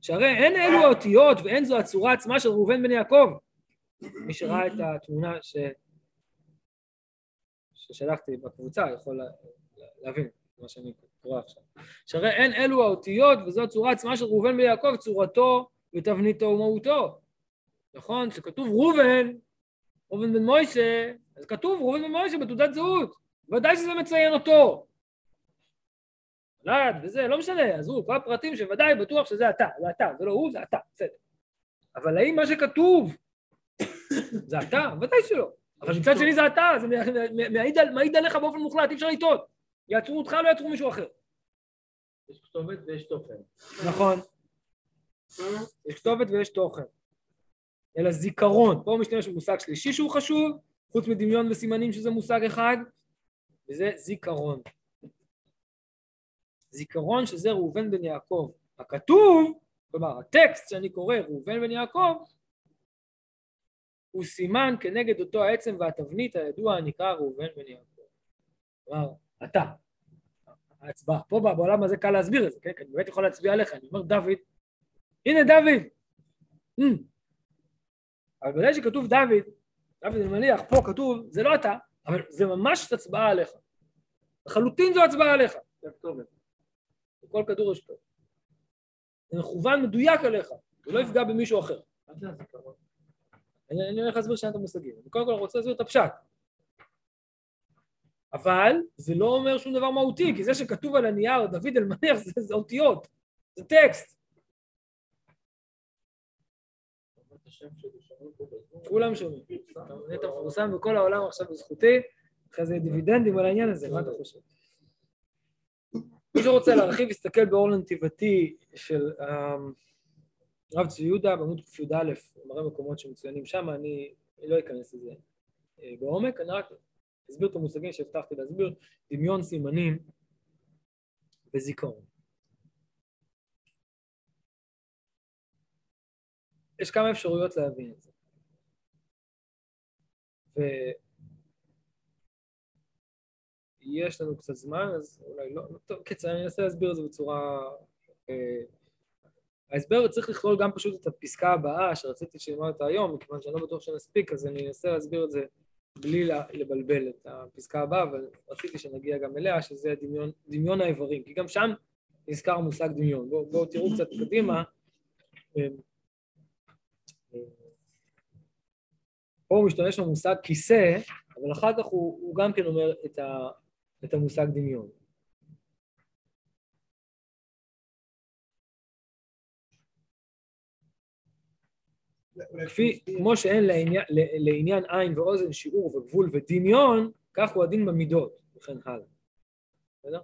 שהרי אין אלו האותיות ואין זו הצורה עצמה של ראובן בן יעקב. מי שראה את התמונה ש... ששלחתי בקבוצה יכול להבין מה שאני קורא עכשיו. שהרי אין אלו האותיות וזו הצורה עצמה של ראובן בן יעקב, צורתו ותבניתו ומהותו. נכון? כשכתוב ראובן, ראובן בן מוישה, אז כתוב ראובן בן מוישה בתעודת זהות. ודאי שזה מציין אותו. נולד וזה, לא משנה, אז הוא, כל הפרטים שוודאי בטוח שזה אתה, זה אתה, זה לא הוא, זה אתה, בסדר. אבל האם מה שכתוב זה אתה? ודאי שלא. אבל מצד שני זה אתה, זה מעיד, מעיד עליך באופן מוחלט, אי אפשר לטעות. יעצרו אותך, לא יעצרו מישהו אחר. יש כתובת ויש תוכן. נכון. יש כתובת ויש תוכן. אלא זיכרון. פה משתמש במושג שלישי שהוא חשוב, חוץ מדמיון וסימנים שזה מושג אחד, וזה זיכרון. זיכרון שזה ראובן בן יעקב. הכתוב, כלומר הטקסט שאני קורא, ראובן בן יעקב, הוא סימן כנגד אותו העצם והתבנית הידוע הנקרא ראובן בן יעקב. כלומר, אתה. ההצבעה. פה בעולם הזה קל להסביר את זה, כן? כי אני באמת יכול להצביע עליך. אני אומר, דוד, הנה דוד. Mm. אבל בגלל שכתוב דוד, דוד אני מניח, פה כתוב, זה לא אתה, אבל זה ממש הצבעה עליך. לחלוטין זו הצבעה עליך. בכל כדור יש כתובת. זה מכוון מדויק עליך, זה לא יפגע במישהו אחר. אני הולך להסביר שנייה את המושגים. קודם כל אני רוצה להסביר את הפשט. אבל זה לא אומר שום דבר מהותי, כי זה שכתוב על הנייר דוד אלמליח זה, זה אותיות, זה טקסט. כולם שומעים. אתה מפורסם בכל העולם עכשיו בזכותי, אחרי זה דיבידנדים על העניין הזה, מה אתה חושב? מי שרוצה להרחיב, יסתכל באור לנתיבתי של אמ, רב צבי יהודה בעמוד קי"א, מראה מקומות שמצוינים שם, אני לא אכנס לזה אה, בעומק, אני רק אסביר את המושגים שהבטחתי להסביר, דמיון סימנים וזיכרון. יש כמה אפשרויות להבין את זה. ויש לנו קצת זמן, אז אולי לא, לא טוב, קיצר, אני אנסה להסביר את זה בצורה... אה, ההסבר צריך לכלול גם פשוט את הפסקה הבאה שרציתי שנלמד אותה היום, מכיוון שאני לא בטוח שנספיק, אז אני אנסה להסביר את זה בלי לבלבל את הפסקה הבאה, אבל רציתי שנגיע גם אליה, שזה דמיון, דמיון האיברים, כי גם שם נזכר המושג דמיון. בואו בוא, תראו קצת קדימה. אה, אה, פה הוא משתמש במושג כיסא, אבל אחר כך הוא, הוא גם כן אומר את, ה, את המושג דמיון. כפי, כמו שאין לעניין, עין ואוזן שיעור וגבול ודמיון, כך הוא הדין במידות, וכן הלאה. בסדר?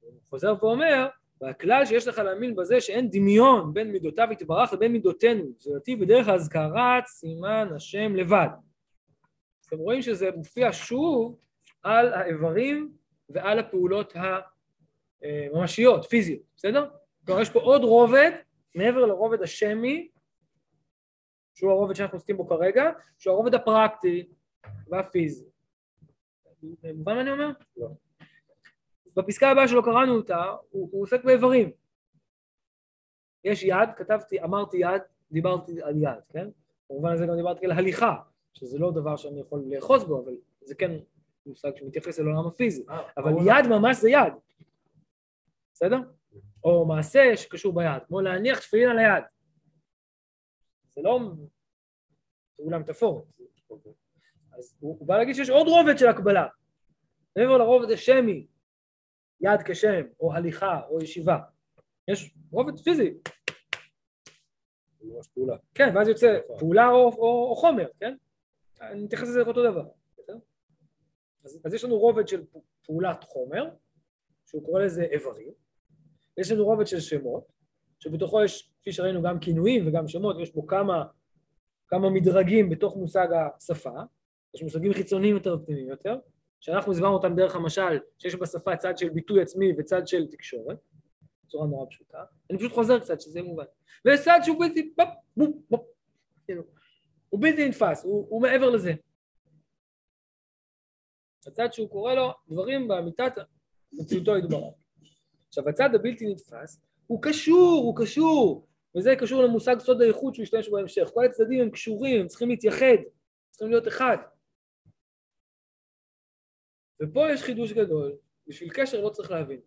הוא חוזר ואומר, והכלל שיש לך להאמין בזה שאין דמיון בין מידותיו יתברך לבין מידותינו, זולתי בדרך הזכרת סימן השם לבד. אתם רואים שזה מופיע שוב על האיברים ועל הפעולות הממשיות, פיזיות, בסדר? כלומר, יש פה עוד רובד, מעבר לרובד השמי, שהוא הרובד שאנחנו עוסקים בו כרגע, שהוא הרובד הפרקטי והפיזי. מובן מה אני אומר? לא. בפסקה הבאה שלא קראנו אותה, הוא, הוא עוסק באיברים. יש יד, כתבתי, אמרתי יד, דיברתי על יד, כן? במובן הזה גם דיברתי על הליכה, שזה לא דבר שאני יכול לאחוז בו, אבל זה כן מושג שמתייחס אל עולם הפיזי. אה, אבל. יד ממש זה יד, בסדר? או מעשה שקשור ביד, כמו להניח תפילין על היד. זה לא פעולה מטאפורית. אז הוא, הוא בא להגיד שיש עוד רובד של הקבלה. מעבר לרובד השמי, יד כשם, או הליכה, או ישיבה. יש רובד פיזי, פעולה. כן, ואז יוצא פעולה או, או, או חומר, כן? אני מתייחס לזה כאותו דבר? אז, אז יש לנו רובד של פעולת חומר, שהוא קורא לזה איברים, יש לנו רובד של שמות, שבתוכו יש, כפי שראינו, גם כינויים וגם שמות, ויש בו כמה, כמה מדרגים בתוך מושג השפה, יש מושגים חיצוניים יותר ופנימיים יותר, שאנחנו הסברנו אותם דרך המשל, שיש בשפה צד של ביטוי עצמי וצד של תקשורת, בצורה נורא פשוטה, אני פשוט חוזר קצת, שזה מובן. ויש צד שהוא בלתי, בופ, בופ, כאילו, הוא בלתי נתפס, הוא, הוא מעבר לזה. הצד שהוא קורא לו דברים באמיתת מציאותו יתברך. עכשיו הצד הבלתי נתפס הוא קשור, הוא קשור, וזה קשור למושג סוד האיכות שהוא ישתמש בהמשך. כל הצדדים הם קשורים, הם צריכים להתייחד, צריכים להיות אחד. ופה יש חידוש גדול, בשביל קשר לא צריך להבין.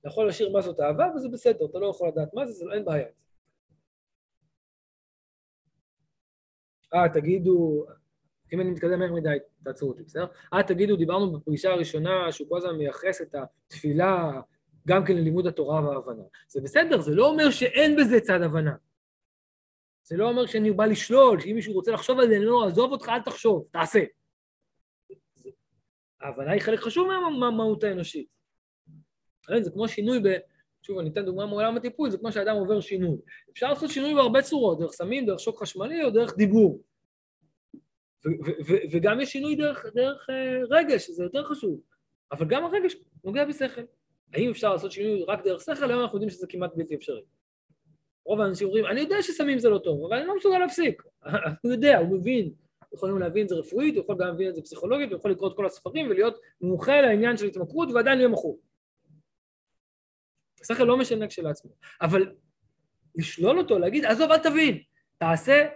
אתה יכול לשיר מה זאת אהבה וזה בסדר, אתה לא יכול לדעת מה זה, זה אין בעיה. אה, תגידו, אם אני מתקדם מהר מדי, תעצרו אותי, בסדר? אה, תגידו, דיברנו בפגישה הראשונה שהוא כל הזמן מייחס את התפילה גם כן ללימוד התורה וההבנה. זה בסדר, זה לא אומר שאין בזה צד הבנה. זה לא אומר שאני בא לשלול, שאם מישהו רוצה לחשוב על זה, אני לא, עזוב אותך, אל תחשוב, תעשה. ההבנה היא חלק חשוב מה- מהמהות האנושית. כן, זה כמו שינוי ב... שוב, אני אתן דוגמה מעולם הטיפול, זה כמו שאדם עובר שינוי. אפשר לעשות שינוי בהרבה צורות, דרך סמים, דרך שוק חשמלי או דרך דיבור. וגם יש שינוי דרך, דרך אה, רגש, שזה יותר חשוב. אבל גם הרגש נוגע בשכל. האם אפשר לעשות שינוי רק דרך שכל? היום אנחנו יודעים שזה כמעט בלתי אפשרי. רוב האנשים אומרים, אני יודע שסמים זה לא טוב, אבל אני לא מסוגל להפסיק. הוא יודע, הוא מבין. יכולים להבין את זה רפואית, הוא יכול גם להבין את זה פסיכולוגית, הוא יכול לקרוא את כל הספרים ולהיות מומחה לעניין של התמכרות ועדיין יהיה מכור. השכל לא משנה כשלעצמו, אבל לשלול אותו, להגיד, עזוב, אל תבין, תעשה,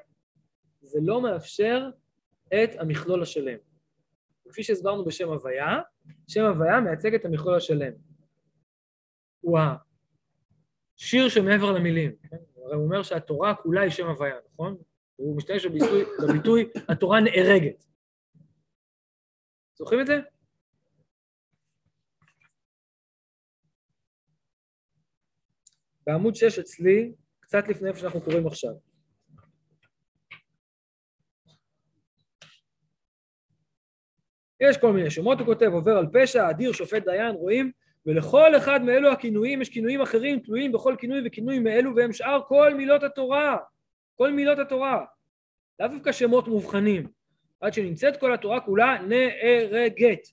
זה לא מאפשר את המכלול השלם. כפי שהסברנו בשם הוויה, שם הוויה מייצג את המכלול השלם. הוא השיר שמעבר למילים. כן? הרי הוא אומר שהתורה כולה היא שם הוויה, נכון? הוא משתמש בביטוי, בביטוי התורה נהרגת. זוכרים את זה? בעמוד 6 אצלי, קצת לפני איפה שאנחנו קוראים עכשיו. יש כל מיני שמות, הוא כותב, עובר על פשע, אדיר, שופט דיין, רואים? ולכל אחד מאלו הכינויים יש כינויים אחרים תלויים בכל כינוי וכינוי מאלו והם שאר כל מילות התורה, כל מילות התורה, לאו דווקא שמות מובחנים, עד שנמצאת כל התורה כולה נהרגת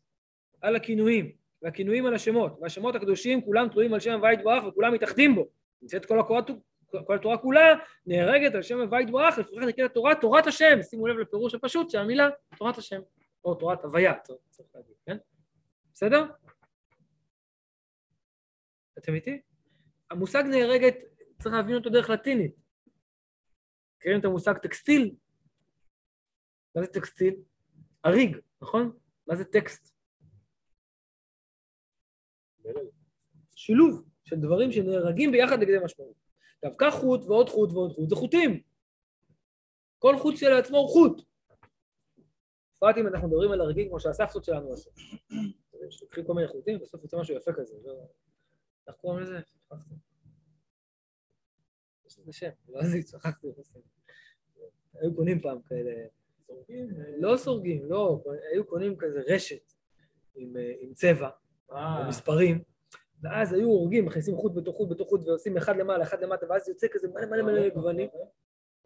על הכינויים, והכינויים על השמות, והשמות הקדושים כולם תלויים על שם הוויה יתברך וכולם מתאחדים בו, נמצאת כל, הקורת, כל התורה כולה נהרגת על שם הוויה יתברך, לפיכך נקראת התורה תורת השם, שימו לב לפירוש הפשוט של המילה תורת השם, או תורת הוויה, צריך להגיד, כן? בסדר? אתם איתי? המושג נהרגת, צריך להבין אותו דרך לטינית. מכירים את המושג טקסטיל? מה זה טקסטיל? אריג, נכון? מה זה טקסט? שילוב של דברים שנהרגים ביחד לכדי משמעות. עכשיו, קח חוט ועוד חוט ועוד חוט, זה חוטים. כל חוט שלעצמו הוא חוט. בפרט אם אנחנו מדברים על הרגים כמו שהסבתות שלנו עשו. לוקחים כל מיני חוטים, בסוף יוצא משהו יפה כזה. לא... איך קוראים לזה? שכחתי. יש לזה שם, לא שכחתי איך עושים. היו קונים פעם כאלה, לא סורגים, לא, היו קונים כזה רשת עם, אה, צבע, אה, במספרים, ואז היו הורגים, מכניסים חוט בתוך חוט בתוך חוט ועושים אחד למעלה, אחד למטה, ואז יוצא כזה מלא מלא מלא גוונים.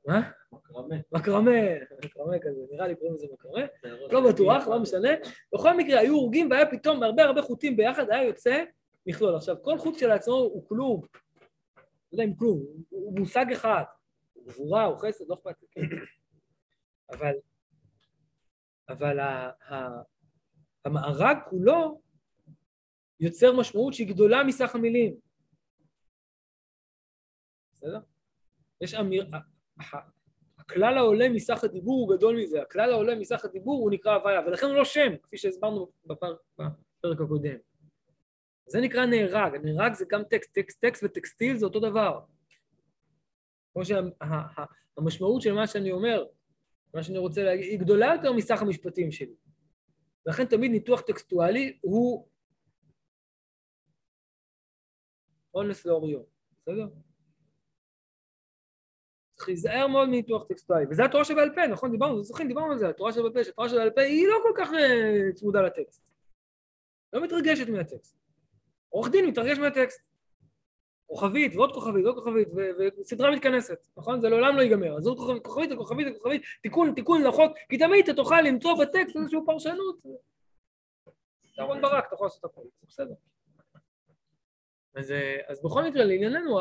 מה? מקרמה. מקרמה, מקרמה כזה, נראה לי קוראים לזה מקרמה. לא בטוח, לא משנה. בכל מקרה, היו הורגים והיה פתאום הרבה הרבה חוטים ביחד, היה יוצא מכלול. עכשיו, כל חוט כשלעצמו הוא כלום. לא יודע אם כלום, הוא- הוא מושג אחד. הוא גבורה, הוא חסד, לא אכפת לי. כן. אבל, אבל ה- ה- המארג כולו יוצר משמעות שהיא גדולה מסך המילים. בסדר? יש אמיר... הכלל העולה מסך הדיבור הוא גדול מזה, הכלל העולה מסך הדיבור הוא נקרא הוויה, ולכן הוא לא שם, כפי שהסברנו בפר... בפרק הקודם. זה נקרא נהרג, נהרג זה גם טקסט, טקסט, טקסט וטקסטיל זה אותו דבר. כמו שהמשמעות של מה שאני אומר, מה שאני רוצה להגיד, היא גדולה יותר מסך המשפטים שלי. ולכן תמיד ניתוח טקסטואלי הוא אונס לאוריון, בסדר? צריך להיזהר מאוד מניתוח טקסטואלי, וזה התורה שבעל פה, נכון? דיברנו, זוכרים, דיברנו על זה, התורה שבעל פה, שהתורה שבעל פה היא לא כל כך אה, צמודה לטקסט. לא מתרגשת מהטקסט. עורך דין מתרגש מהטקסט. כוכבית ועוד כוכבית ועוד כוכבית, וסדרה מתכנסת, נכון? זה לעולם לא ייגמר. אז עוד כוכבית, כוכבית, כוכבית, כוכבית, תיקון, תיקון לחוק, כי תמיד אתה תוכל למצוא בטקסט איזושהי פרשנות. אהרון ברק, אתה יכול לעשות זה בסדר. אז, אה, אז בכל מקרה, לענייננו,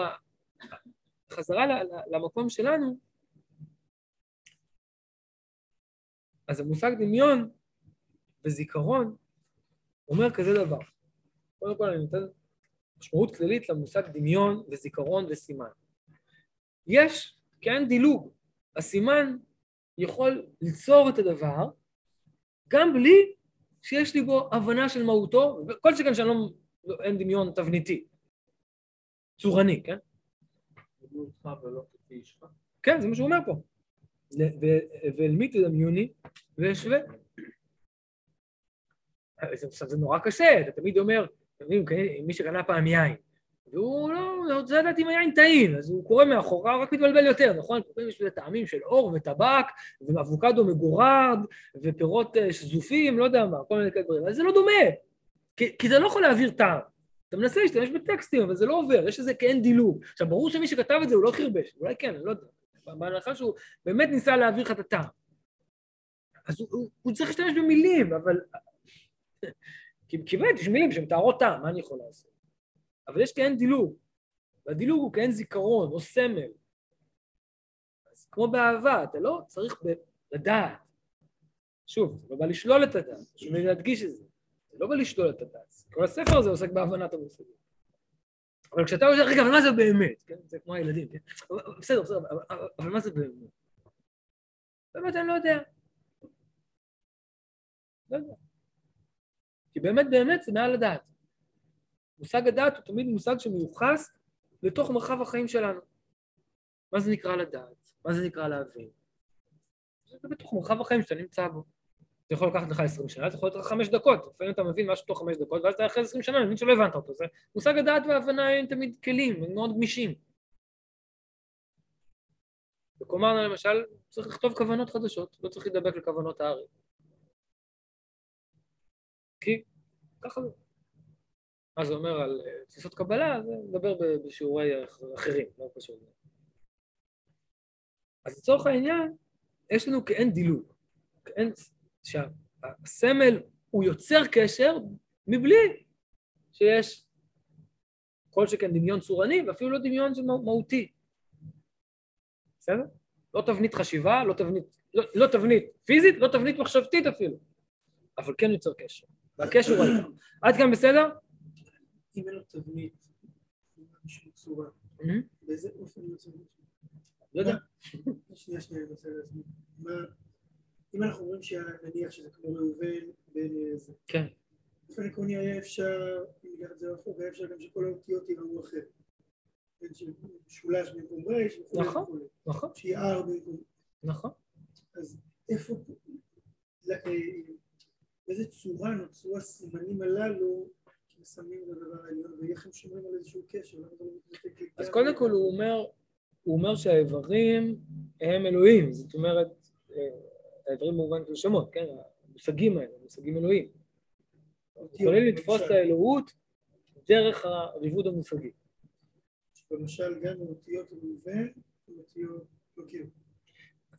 חזרה למקום שלנו, אז המושג דמיון וזיכרון אומר כזה דבר. קודם כל אני נותן משמעות כללית למושג דמיון וזיכרון וסימן. יש כאין דילוג, הסימן יכול ליצור את הדבר גם בלי שיש לי בו הבנה של מהותו, וכל שכן שאני לא, לא אין דמיון תבניתי, צורני, כן? אותך ולא כפי אישך. כן, זה מה שהוא אומר פה. ואל מי תדמיוני ואשווה. עכשיו זה נורא קשה, אתה תמיד אומר, יודעים, כן, מי שקנה פעם יין, והוא לא, לא רוצה לדעת אם היין טעים, אז הוא קורא מאחוריו, רק מתבלבל יותר, נכון? קוראים בזה טעמים של אור וטבק, ואבוקדו מגורד, ופירות אה, שזופים, לא יודע מה, כל מיני כאלה דברים, אבל זה לא דומה, כי, כי זה לא יכול להעביר טעם. אתה מנסה להשתמש בטקסטים, אבל זה לא עובר, יש איזה כאין דילוג. עכשיו, ברור שמי שכתב את זה הוא לא חרבש, אולי כן, אני לא יודע. בהנחה שהוא באמת ניסה להעביר לך את הטעם. אז הוא, הוא, הוא צריך להשתמש במילים, אבל... כי באמת, יש מילים שמתארות טעם, מה אני יכול לעשות? אבל יש כאין דילוג, והדילוג הוא כאין זיכרון או סמל. אז כמו באהבה, אתה לא צריך לדעת. שוב, לא בא לשלול את הדעת, חשוב לי להדגיש את זה. לא בא לשלול את הדעת. כל הספר הזה עוסק בהבנת המושגים. אבל כשאתה אומר, רגע, אבל מה זה באמת? כן? זה כמו הילדים, כן? בסדר, בסדר, אבל- אבל- מה זה באמת? באמת אני לא יודע. לא יודע. כי באמת באמת זה מעל לדעת. מושג הדעת הוא תמיד מושג שמיוחס לתוך מרחב החיים שלנו. מה זה נקרא לדעת? מה זה נקרא להבין? זה בתוך מרחב החיים שאתה נמצא בו. זה יכול לקחת לך 20 שנה, זה יכול להיות לך חמש דקות, לפעמים אתה מבין משהו תוך חמש דקות, ואז אתה אחרי 20 שנה מבין שלא הבנת אותו. זה מושג הדעת וההבנה הם תמיד כלים, הם מאוד גמישים. בקומרנה למשל, צריך לכתוב כוונות חדשות, לא צריך להידבק לכוונות הארי. כי ככה זה. מה זה אומר על אה, תפיסות קבלה, זה נדבר בשיעורי אח- אחרים, לא קשור. אז לצורך העניין, יש לנו כאין דילוג, כאין, שהסמל הוא יוצר קשר מבלי שיש כל שכן דמיון צורני ואפילו לא דמיון מהותי. בסדר? לא תבנית חשיבה, לא תבנית, לא, לא תבנית פיזית, לא תבנית מחשבתית אפילו, אבל כן יוצר קשר, והקשר הוא העיקר. עד כאן בסדר? אם אין לו תבנית, אין לו שום צורה, Mhm. באיזה אופן יוצא לא יודע. שנייה, שנייה, אני רוצה להסביר. אם אנחנו אומרים שנניח שזה כמו ראובן בין זה, כן. באופן עקרוני היה אפשר, אם ניקח את זה רחוק, היה אפשר גם שכל האותיות יראו אחרת. כן, שמשולש במקום רייש וכולי נכון. נכון, שיהיה R במקום... נכון. אז איפה, לא, אה, באיזה צורה נוצרו הסימנים הללו שמסמנים את הדבר העליון, ואיך הם שומרים על איזשהו קשר? לא? אז קודם כל הוא אומר, הוא אומר שהאיברים הם אלוהים, זאת אומרת, אה, האיברים במובן של שמות, כן? המושגים האלה, מושגים אלוהים. יכולים לתפוס את האלוהות דרך הריבוד המושגי. למשל גם באותיות ראובן, באותיות לא כאילו.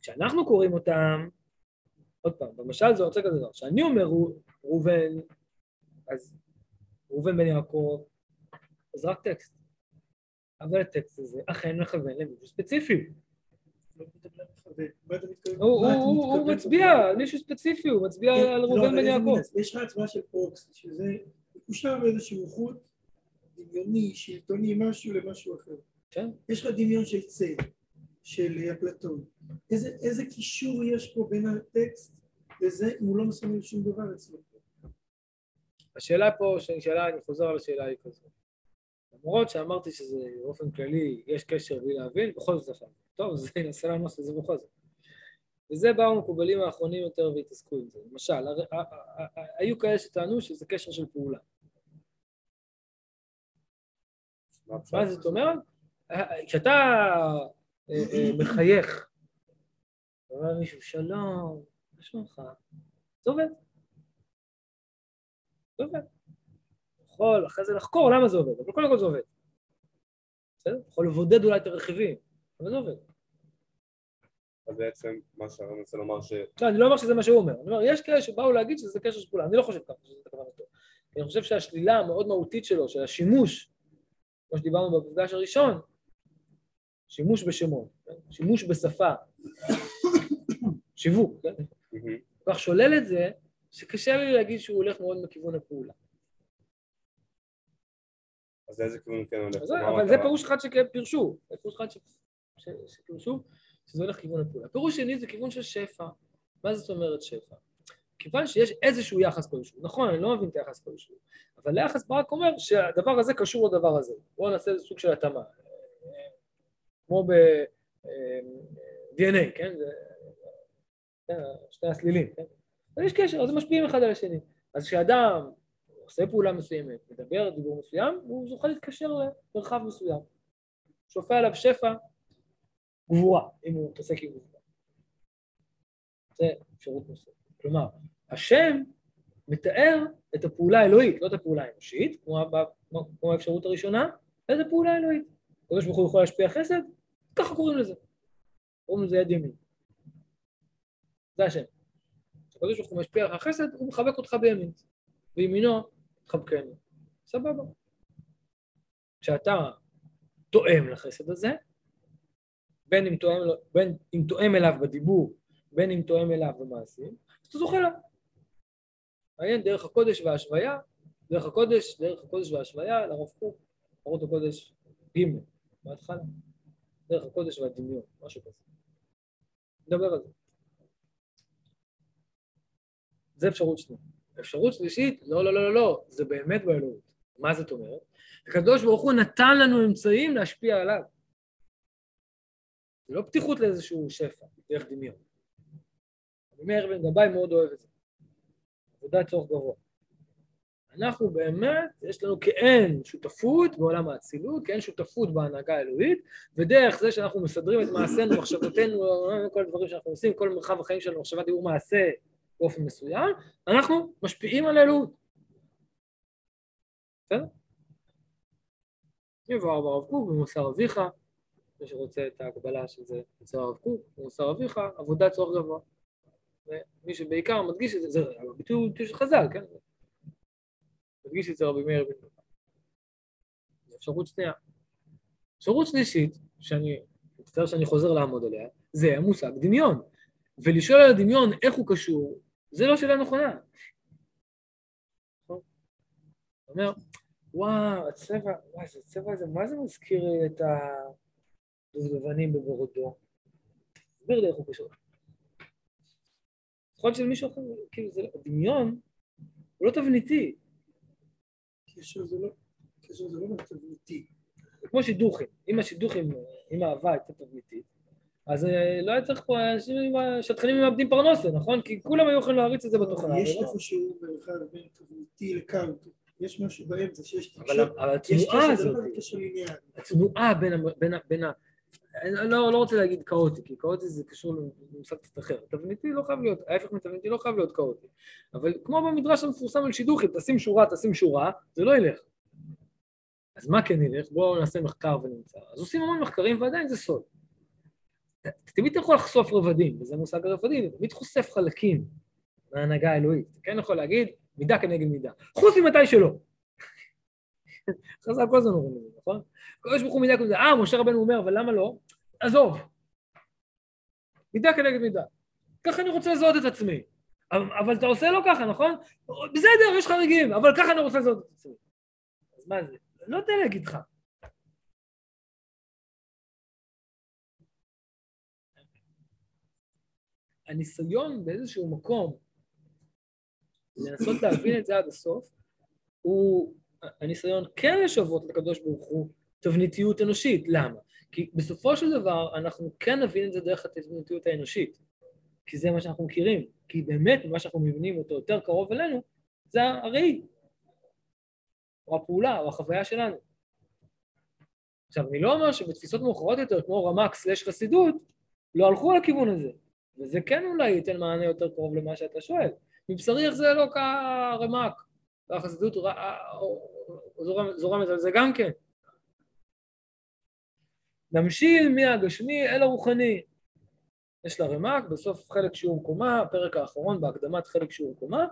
כשאנחנו קוראים אותם, עוד פעם, במשל זה רוצה כזה דבר, כשאני אומר ראובן, אז ראובן בן יעקב, אז רק טקסט. אבל הטקסט הזה אכן מכוון למישהו ספציפי. הוא- מצביע מישהו ספציפי, הוא מצביע כן, על לא, ראובן בן יעקב. יש לך הצבעה של פרוקסי, שזה מקושר באיזשהו חוט דמיוני, שלטוני, משהו למשהו אחר. כן. יש לך דמיון של צל, של אפלטון. איזה, קישור יש פה בין הטקסט לזה, אם הוא לא מסמל שום דבר אצלו? השאלה פה שנשאלה, אני חוזר על השאלה היא כזו. למרות שאמרתי שזה באופן כללי, יש קשר בלי להבין, בכל זאת להבין. טוב, אז ננסה לענות את זה בכל זאת. וזה באו המקובלים האחרונים יותר והתעסקו עם זה. למשל, היו כאלה שטענו שזה קשר של פעולה. מה זאת אומרת? כשאתה אה, אה, מחייך, אומר מישהו, שלום, מה שלומך? זה עובד. זה עובד. יכול אחרי זה לחקור למה זה עובד, אבל קודם כל זה עובד. בסדר? יכול לבודד אולי את הרכיבים, אבל זה עובד. אז בעצם מה שהרב מנסה לומר ש... לא, אני לא אומר שזה מה שהוא אומר, אני אומר, יש כאלה שבאו להגיד שזה קשר של אני לא חושב ככה שזה כוונתו. אני חושב שהשלילה המאוד מהותית שלו, של השימוש, כמו שדיברנו במפגש הראשון, שימוש בשמות, כן? שימוש בשפה, שיווק, כן? כל כך שולל את זה, שקשה לי להגיד שהוא הולך מאוד מכיוון הפעולה. אז לאיזה כיוון כן הולך? אבל זה? פירוש אחד שפירשו, זה פירוש אחד ש- ש- שפירשו, שזה הולך לכיוון הפעולה. פירוש שני זה כיוון של שפע. מה זאת אומרת שפע? כיוון שיש איזשהו יחס כלשהו, נכון, אני לא מבין את היחס כלשהו, אבל היחס ברק אומר שהדבר הזה קשור לדבר הזה. בואו נעשה איזה סוג של התאמה. כמו ב-DNA, כן? זה כן, שני הסלילים, כן? אז יש קשר, אז הם משפיעים אחד על השני. אז כשאדם עושה פעולה מסוימת, מדבר דיבור מסוים, הוא זוכה להתקשר למרחב מסוים. שופע עליו שפע גבורה, אם הוא מתעסק עם גבורה. זה אפשרות נוספת. כלומר, השם מתאר את הפעולה האלוהית, לא את הפעולה האנושית, כמו, כמו, האפשרות הראשונה, אלא את הפעולה האלוהית. הקדוש ברוך הוא יכול להשפיע חסד, ככה קוראים לזה. קוראים לזה יד ימין. זה השם. הקדוש ברוך הוא משפיע לך חסד, הוא מחבק אותך בימין. וימינו תחבקנו. סבבה. כשאתה תואם לחסד הזה, בין אם תואם, בין אם תואם אליו בדיבור, בין אם תואם אליו במעשים, אז אתה זוכה לו. מעניין, דרך הקודש וההשוויה, דרך הקודש, דרך הקודש וההשוויה, לרב קוק, אורות הקודש ג' בהתחלה. דרך הקודש והדמיון, משהו כזה. נדבר על זה. זה אפשרות שנייה. אפשרות שלישית, לא, לא, לא, לא, לא, זה באמת באלוהות. מה זאת אומרת? הקדוש ברוך הוא נתן לנו אמצעים להשפיע עליו. זה לא פתיחות לאיזשהו שפע, דרך דמיון. רבי מאיר בן גבאי מאוד אוהב את זה. עבודת צורך גבוה. אנחנו באמת, יש לנו כאין שותפות בעולם האצילות, כאין שותפות בהנהגה האלוהית, ודרך זה שאנחנו מסדרים את מעשינו, מחשבותינו, כל הדברים שאנחנו עושים, כל מרחב החיים שלנו, מחשבה, דיבור, מעשה, באופן מסוים, אנחנו משפיעים על האלוהות. בסדר? יבוא ברב קוק במוסר אביך, מי שרוצה את ההקבלה של זה אצל הרב קוק, במוסר אביך, עבודת צורך גבוה. ומי שבעיקר מדגיש את זה, זה הביטוי הוא ביטוי של חז"ל, כן? מדגיש את זה רבי מאיר בן גבאי. זו אפשרות שנייה. אפשרות שלישית, שאני מצטער שאני חוזר לעמוד עליה, זה המושג דמיון. ולשאול על הדמיון איך הוא קשור, זה לא שאלה נכונה. אומר, וואו, הצבע, וואי, הצבע הזה, מה זה מזכיר את הדובדבנים בבורדו? תסביר לי איך הוא קשור. יכול להיות שלמישהו אחר, כאילו, זה, הדמיון הוא לא תבניתי, קשר זה לא, קשר זה לא תבניתי. זה כמו שידוכים. אם השידוכים, אם האהבה הייתה תבניתית, אז אה, לא היה צריך פה, אנשים, עם- שטחנים מאבדים פרנסה, נכון? כי כולם היו יכולים להריץ את זה בתוכנה. יש ולא. איפשהו מרחב בין תבניתי לקאוטו. יש משהו באמצע שיש תקשורת. אבל התנועה לא הזאת. התנועה בין, אני לא, לא רוצה להגיד כאוטי, כי כאוטי זה קשור למושג קצת אחר. תבניתי לא חייב להיות, ההפך מתבניתי לא חייב להיות כאוטי. אבל כמו במדרש המפורסם על שידוכים, תשים שורה, תשים שורה, זה לא ילך. אז מה כן ילך? בואו נעשה מחקר ונמצא. אז עושים המון מחקרים ועדיין זה סוד. תמיד אתה יכול לחשוף רבדים, וזה מושג הרבדים, אתה תמיד חושף חלקים מההנהגה האלוהית. אתה כן יכול להגיד מידה כנגד מידה, חוץ ממתי שלא. חז"ל כל הזמן אומרים את זה, נכון? הקדוש ברוך הוא מידה כנגד אה, משה רבנו אומר, אבל למה לא? עזוב. מידה כנגד מידה. ככה אני רוצה לזהות את עצמי. אבל אתה עושה לא ככה, נכון? בסדר, יש חריגים, אבל ככה אני רוצה לזהות את עצמי. אז מה זה? לא יודע להגיד לך. הניסיון באיזשהו מקום לנסות להבין את זה עד הסוף, הוא הניסיון כן לשוות לקדוש ברוך הוא תבניתיות אנושית. למה? כי בסופו של דבר אנחנו כן נבין את זה דרך התבניתיות האנושית, כי זה מה שאנחנו מכירים, כי באמת מה שאנחנו מבינים אותו יותר קרוב אלינו, זה הראי, או הפעולה, או החוויה שלנו. עכשיו, אני לא אומר שבתפיסות מאוחרות יותר, כמו רמ"ק סלש חסידות, לא הלכו לכיוון הזה. וזה כן אולי ייתן מענה יותר קרוב למה שאתה שואל. מבשרי איך זה לא כרמ"ק, והחסידות זורמת על זה גם כן. נמשיל מהגשמי אל הרוחני. יש לה רמ"ק, בסוף חלק שיעור קומה, הפרק האחרון בהקדמת חלק שיעור קומה,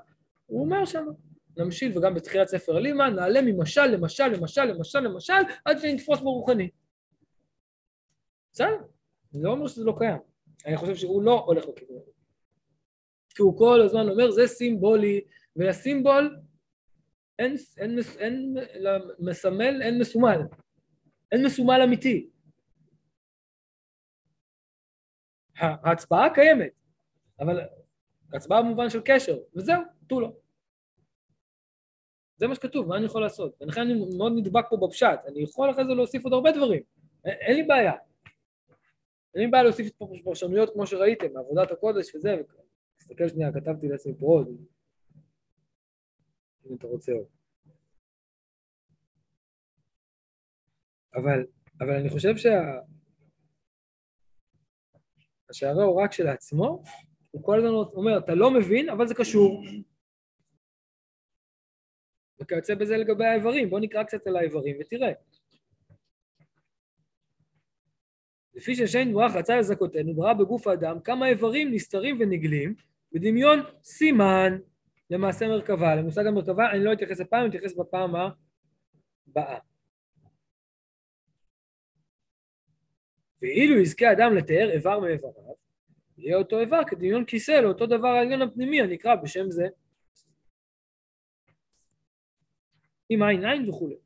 הוא אומר שם, נמשיל, וגם בתחילת ספר הלימה, נעלה ממשל למשל למשל למשל למשל, עד שנתפוס ברוחני. בסדר? אני לא אומר שזה לא קיים. אני חושב שהוא לא הולך לכיוון הזה. כי הוא כל הזמן אומר, זה סימבולי, ולסימבול אין, אין, אין, מסמל, אין מסומל. אין מסומל אמיתי. ההצבעה קיימת, אבל הצבעה במובן של קשר, וזהו, תו לו. זה מה שכתוב, מה אני יכול לעשות? ולכן אני מאוד נדבק פה בפשט, אני יכול אחרי זה להוסיף עוד הרבה דברים, אין, אין לי בעיה. אין לי בעיה להוסיף פרשנויות כמו שראיתם, מעבודת הקודש וזה, תסתכל שנייה, כתבתי לעצמי פה עוד, אם אתה רוצה עוד. אבל, אבל אני חושב שה... השערי ההוראה כשלעצמו, הוא כל הזמן אומר, אתה לא מבין, אבל זה קשור. וכיוצא בזה לגבי האיברים, בוא נקרא קצת על האיברים ותראה. לפי ששן ברח רצה לזכותנו, ברא בגוף האדם כמה איברים נסתרים ונגלים, בדמיון סימן למעשה מרכבה. למושג המרכבה אני לא אתייחס הפעם, אני אתייחס בפעם הבאה. ואילו יזכה אדם לתאר איבר מאיבריו, יהיה אותו איבר כדמיון כיסא לאותו דבר העליון הפנימי הנקרא בשם זה. עם עין עין וכולי.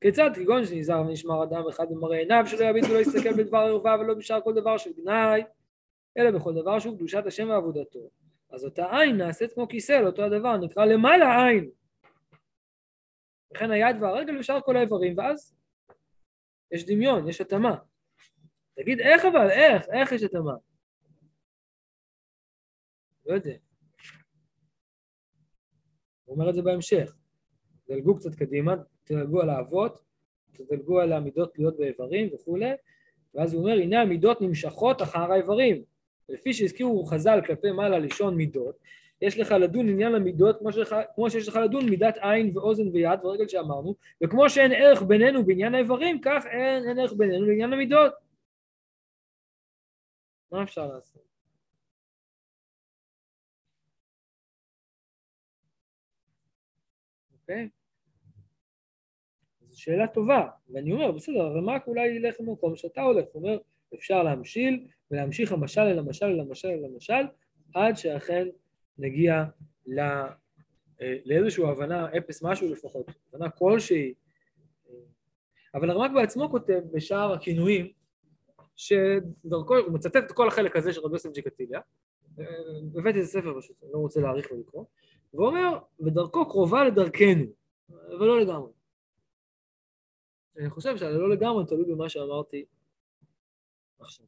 כיצד כגון שנזהר ונשמר אדם אחד במראה עיניו שלא יביט ולא יסתכל בדבר ערווה ולא בשאר כל דבר של גנאי, אלא בכל דבר שהוא קדושת השם ועבודתו. אז אותה עין נעשית כמו כיסא לאותו הדבר, נקרא למעלה עין. וכן היד והרגל ושאר כל האיברים, ואז יש דמיון, יש התאמה. תגיד איך אבל, איך, איך יש התאמה? לא יודע. הוא אומר את זה בהמשך. דלגו קצת קדימה, תדלגו על האבות, תדלגו על המידות להיות באיברים וכולי, ואז הוא אומר, הנה המידות נמשכות אחר האיברים. לפי שהזכירו חז"ל כלפי מעלה לשון מידות, יש לך לדון עניין המידות כמו, שלך, כמו שיש לך לדון מידת עין ואוזן ויד ורגל שאמרנו, וכמו שאין ערך בינינו בעניין האיברים, כך אין, אין ערך בינינו לעניין המידות. מה אפשר לעשות? אוקיי? זו שאלה טובה, ואני אומר, בסדר, הרמ"ק אולי ילך למקום שאתה הולך, הוא אומר, אפשר להמשיל ולהמשיך המשל אל המשל אל המשל אל המשל, עד שאכן נגיע ל... אה, לאיזושהי הבנה, אפס משהו לפחות, הבנה כלשהי. אבל הרמ"ק בעצמו כותב בשער הכינויים, שדרכו, הוא מצטט את כל החלק הזה של רבי יוסף ג'קטיליה, הבאתי איזה ספר פשוט, אני לא רוצה להאריך ולקרוא, ואומר, ודרכו קרובה לדרכנו, ולא לגמרי. אני חושב שהלא לגמרי תלוי במה שאמרתי עכשיו.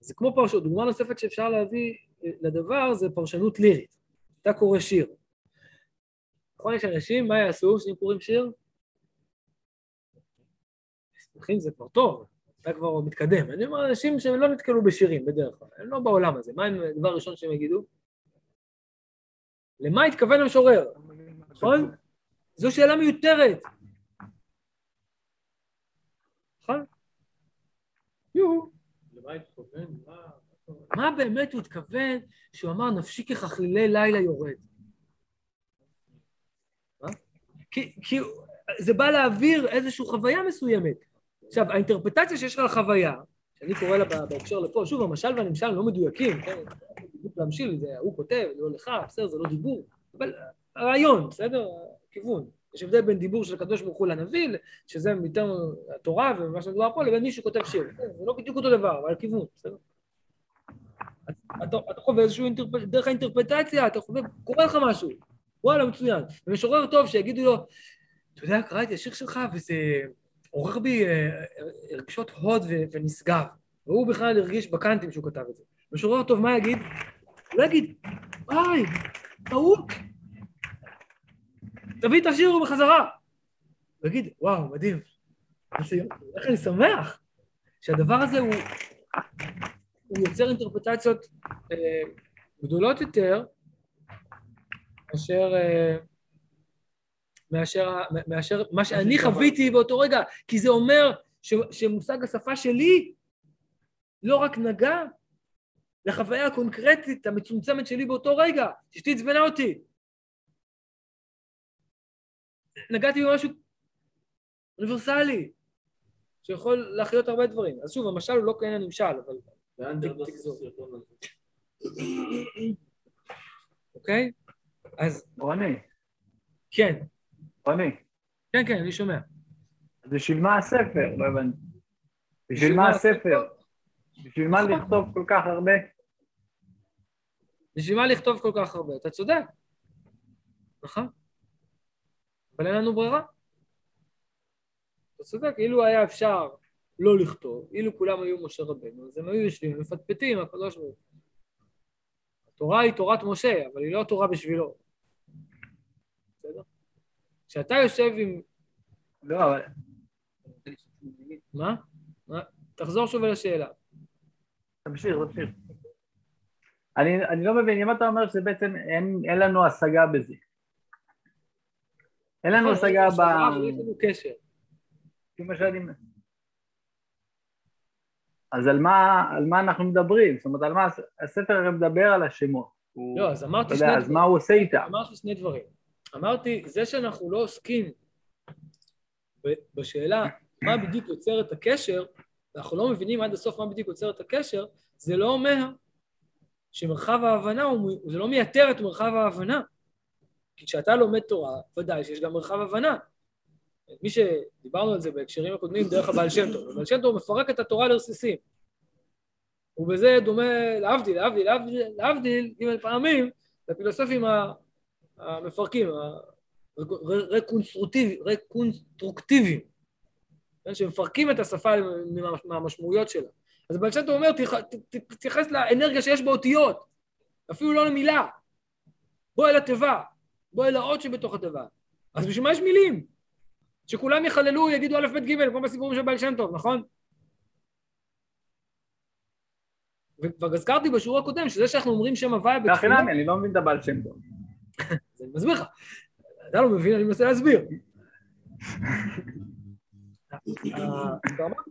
זה כמו פרשנות, דוגמה נוספת שאפשר להביא אה, לדבר זה פרשנות לירית. אתה קורא שיר. נכון, יש אנשים, מה יעשו כשהם קוראים שיר? שמחים זה כבר טוב, אתה כבר מתקדם. אני אומר, אנשים שהם לא נתקלו בשירים בדרך כלל, הם לא בעולם הזה. מה הדבר הראשון שהם יגידו? למה התכוון המשורר? נכון? זו שאלה מיותרת. נכון? יו, התכוון? מה? באמת הוא התכוון שהוא אמר נפשי כחכלילי לילה יורד? כי, כי זה בא להעביר איזושהי חוויה מסוימת. עכשיו, האינטרפטציה שיש לך על חוויה, שאני קורא לה בה- בהקשר לפה, שוב, המשל והנמשל לא מדויקים, כן? בדיוק להמשיל, זה הוא כותב, לא לך, בסדר, זה לא דיבור, אבל הרעיון, בסדר? כיוון. יש הבדל בין דיבור של הקדוש ברוך הוא לנביא, שזה יותר התורה ומה שמדובר פה, לבין מי שכותב שיר. כן, זה לא בדיוק אותו דבר, אבל כיוון, בסדר? אתה, אתה חווה איזשהו אינטרפ... דרך האינטרפטציה, אתה חווה, קורה לך משהו, וואלה, מצוין. ומשורר טוב שיגידו לו, אתה יודע, קראתי השיר שלך וזה עורר בי אה, רגשות הוד ו- ונשגב. והוא בכלל הרגיש בקאנטים שהוא כתב את זה. משורר טוב, מה יגיד? הוא לא יגיד, וואי, טעות. תביא את השיר בחזרה. הוא יגיד, וואו, מדהים. איך אני שמח שהדבר הזה הוא, הוא יוצר אינטרפטציות אה, גדולות יותר מאשר, אה, מאשר, מאשר מה שאני חוויתי באותו רגע, כי זה אומר ש, שמושג השפה שלי לא רק נגע לחוויה הקונקרטית המצומצמת שלי באותו רגע, שאשתי עצבנה אותי. נגעתי במשהו אוניברסלי, שיכול להחיות הרבה דברים. אז שוב, המשל הוא לא כאין הנמשל, אבל... אוקיי? אז רוני, כן, רוני, כן, כן, אני שומע. אז בשביל מה הספר? לא הבנתי. בשביל מה הספר? בשביל מה לכתוב כל כך הרבה? בשביל מה לכתוב כל כך הרבה? אתה צודק. נכון. אבל אין לנו ברירה. אתה צודק, אילו היה אפשר לא לכתוב, אילו כולם היו משה רבנו, אז הם היו יושבים ומפטפטים, הקדוש ברוך הוא. התורה היא תורת משה, אבל היא לא תורה בשבילו. בסדר? כשאתה יושב עם... לא, אבל מה? מה? תחזור שוב על השאלה. תמשיך, תמשיך. אני, אני לא מבין, אם אתה אומר שבעצם אין, אין לנו השגה בזה. אין לנו נכון, השגה ב... יש לנו קשר. מה שאני... אז על מה, על מה אנחנו מדברים? זאת אומרת, על מה... הספר הרי מדבר על השמות. הוא- לא, אז אמרתי שני דברים. אז מה הוא עושה איתם? אמרתי שני דברים. אמרתי, זה שאנחנו לא עוסקים ב- בשאלה מה בדיוק יוצר את הקשר, ואנחנו לא מבינים עד הסוף מה בדיוק יוצר את הקשר, זה לא אומר שמרחב ההבנה, הוא, זה לא מייתר את מרחב ההבנה. כי כשאתה לומד תורה, ודאי שיש גם מרחב הבנה. מי שדיברנו על זה בהקשרים הקודמים, דרך הבעל שם טוב. הבעל שם טוב מפרק את התורה לרסיסים. ובזה דומה, להבדיל, להבדיל, להבדיל, ג' פעמים, לפילוסופים המפרקים, הרקונסטרוקטיביים, רקונסטרוקטיביים, כן, שמפרקים את השפה מה- מהמשמעויות שלה. אז בעל שם טוב אומר, "תתייח- ת- ת- תתייחס לאנרגיה שיש באותיות, אפילו לא למילה. בוא אל התיבה, בוא אל האות שבתוך התיבה. אז בשביל מה יש מילים? שכולם יחללו, יגידו א', ב', ג', כמו בסיפורים של בעל שם טוב, נכון? וכבר הזכרתי בשיעור הקודם, שזה שאנחנו אומרים שם הוויה בתפילה, נמי, אני לא מבין את הבעל שם טוב. אז אני מסביר לך. אתה לא מבין, אני מנסה להסביר. אה, כבר אמרתי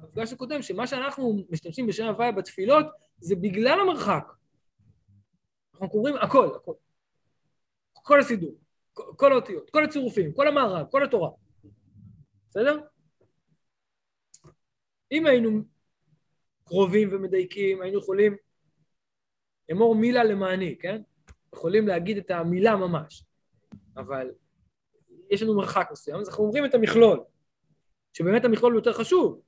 במפגש הקודם, שמה שאנחנו משתמשים בשם הוויה בתפילות, זה בגלל המרחק. אנחנו קוראים הכל, הכל. כל הסידור, כל- האותיות, כל הצירופים, כל המערב, כל התורה. בסדר? אם היינו קרובים ומדייקים, היינו יכולים אמור מילה למעני, כן? יכולים להגיד את המילה ממש, אבל יש לנו מרחק מסוים, אז אנחנו אומרים את המכלול, שבאמת המכלול יותר חשוב.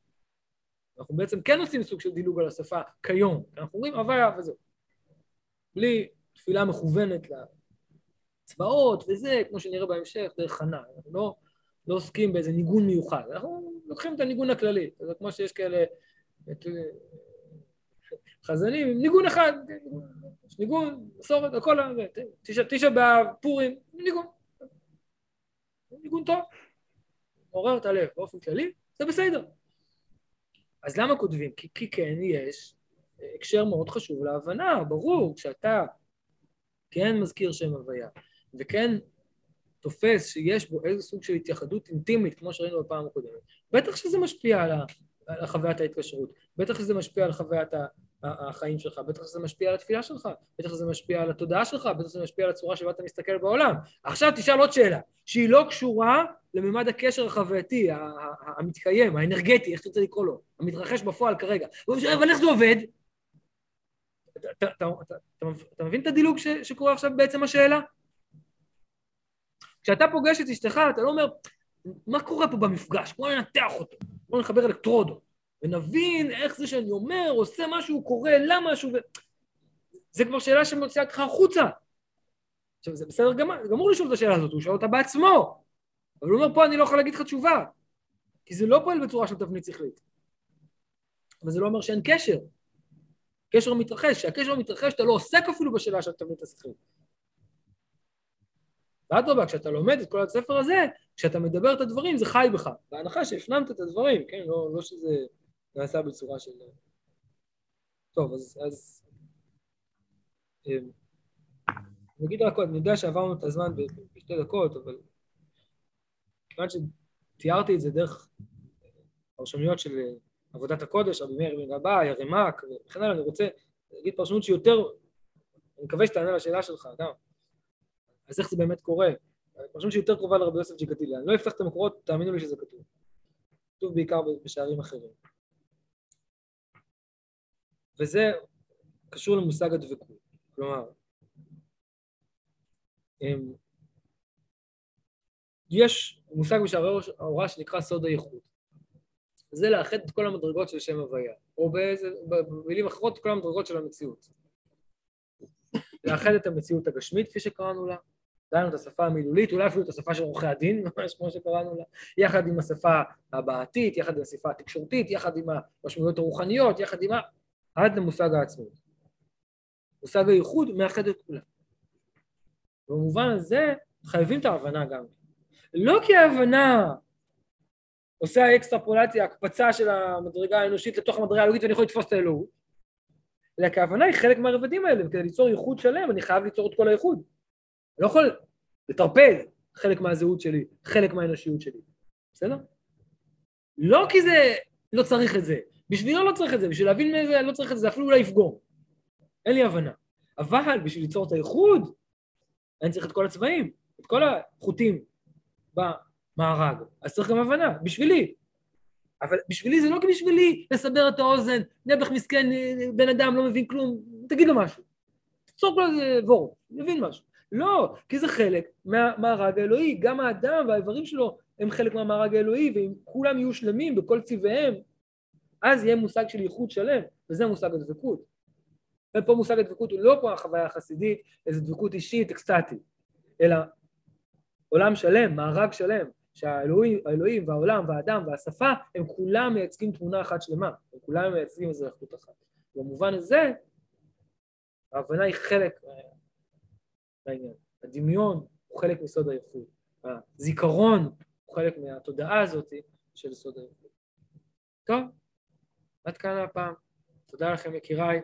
אנחנו בעצם כן עושים סוג של דילוג על השפה כיום, אנחנו אומרים הוויה וזהו. בלי תפילה מכוונת לצבאות וזה, כמו שנראה בהמשך, דרך חנה. אנחנו לא, לא עוסקים באיזה ניגון מיוחד, אנחנו לוקחים את הניגון הכללי, זה כמו שיש כאלה את, חזנים עם ניגון אחד, יש ניגון, מסורת, הכל, תשע, באב, פורים, ניגון. ניגון טוב, מעורר את הלב באופן כללי, זה בסדר. אז למה כותבים? כי, כי כן יש הקשר מאוד חשוב להבנה, ברור, כשאתה כן מזכיר שם הוויה, וכן תופס שיש בו איזה סוג של התייחדות אינטימית, כמו שראינו בפעם הקודמת, בטח שזה משפיע על, ה, על חוויית ההתקשרות, בטח שזה משפיע על חוויית ה- החיים שלך, בטח שזה משפיע על התפילה שלך, בטח שזה משפיע על התודעה שלך, בטח שזה משפיע על הצורה שבה אתה מסתכל בעולם. עכשיו תשאל עוד שאלה, שהיא לא קשורה לממד הקשר החווייתי, המתקיים, האנרגטי, איך שתרצה לקרוא לו, המתרחש בפועל כרגע. אבל איך זה עובד? אתה, אתה, אתה, אתה מבין את הדילוג ש, שקורה עכשיו בעצם השאלה? כשאתה פוגש את אשתך, אתה לא אומר, מה קורה פה במפגש? בוא ננתח אותו, בוא נחבר אלקטרודות, ונבין איך זה שאני אומר, עושה משהו, קורה לה משהו, ו... זה כבר שאלה שמוציאה אותך החוצה. עכשיו, זה בסדר גמור, גמור לשאול את השאלה הזאת, הוא שואל אותה בעצמו, אבל הוא אומר, פה אני לא יכול להגיד לך תשובה, כי זה לא פועל בצורה של תבנית שכלית. אבל זה לא אומר שאין קשר. קשר מתרחש, כשהקשר מתרחש אתה לא עוסק אפילו בשאלה של התבנית השכלית. ואדרבה, כשאתה לומד את כל הספר הזה, כשאתה מדבר את הדברים זה חי בך, בהנחה שהפנמת את הדברים, כן? לא, לא שזה נעשה בצורה של... טוב, אז... אז... אמ, נגיד רק עוד, אני יודע שעברנו את הזמן בשתי דקות, אבל כיוון שתיארתי את זה דרך פרשנויות של עבודת הקודש, רבי מאיר בן גבאי, הרמ"ק וכן הלאה, אני רוצה להגיד פרשנות שהיא יותר, אני מקווה שתענה לשאלה שלך, גם. אז איך זה באמת קורה? פרשנות שהיא יותר קרובה לרבי יוסף ג'קטילה. אני לא אפתח את המקורות, תאמינו לי שזה כתוב. כתוב בעיקר בשערים אחרים. וזה קשור למושג הדבקות. כלומר, הם, יש מושג בשערי ההוראה שנקרא סוד הייחוד. זה לאחד את כל המדרגות של שם הוויה, או באיזה, במילים אחרות, כל המדרגות של המציאות. לאחד את המציאות הגשמית, כפי שקראנו לה, דהיינו את השפה המילולית, אולי אפילו את השפה של עורכי הדין, ממש כמו שקראנו לה, יחד עם השפה הבעתית, יחד עם השפה התקשורתית, יחד עם המשמעויות הרוחניות, יחד עם ה... עד למושג העצמאות. מושג הייחוד מאחד את כולם. במובן הזה חייבים את ההבנה גם. לא כי ההבנה עושה האקסטרפולציה, הקפצה של המדרגה האנושית לתוך המדרגה האלוהית ואני יכול לתפוס את האלוהות, אלא כי ההבנה היא חלק מהרבדים האלה, וכדי ליצור ייחוד שלם אני חייב ליצור את כל הייחוד. לא יכול לטרפד חלק מהזהות שלי, חלק מהאנושיות שלי, בסדר? לא כי זה, לא צריך את זה, בשבילו לא צריך את זה, בשביל להבין מאיזה לא צריך את זה, זה אפילו אולי יפגום. אין לי הבנה. אבל בשביל ליצור את הייחוד, אני צריך את כל הצבעים, את כל החוטים במארג. אז צריך גם הבנה, בשבילי. אבל בשבילי זה לא כי בשבילי לסבר את האוזן, נעבך מסכן, בן אדם לא מבין כלום, תגיד לו משהו. תצור לו איזה וורד, מבין משהו. לא, כי זה חלק מהמארג האלוהי, גם האדם והאיברים שלו הם חלק מהמארג האלוהי, ואם כולם יהיו שלמים בכל צבעיהם, אז יהיה מושג של ייחוד שלם, וזה מושג הדבקות. ופה מושג הדבקות הוא לא פה החוויה החסידית, איזו דבקות אישית, אקסטטית, אלא עולם שלם, מארג שלם, שהאלוהים והעולם והאדם והשפה, הם כולם מייצגים תמונה אחת שלמה, הם כולם מייצגים איזו איכות אחת. במובן הזה, ההבנה היא חלק מהעניין. הדמיון הוא חלק מסוד הייחוד. הזיכרון הוא חלק מהתודעה הזאת של סוד הייחוד. טוב, עד כאן הפעם. תודה לכם יקיריי.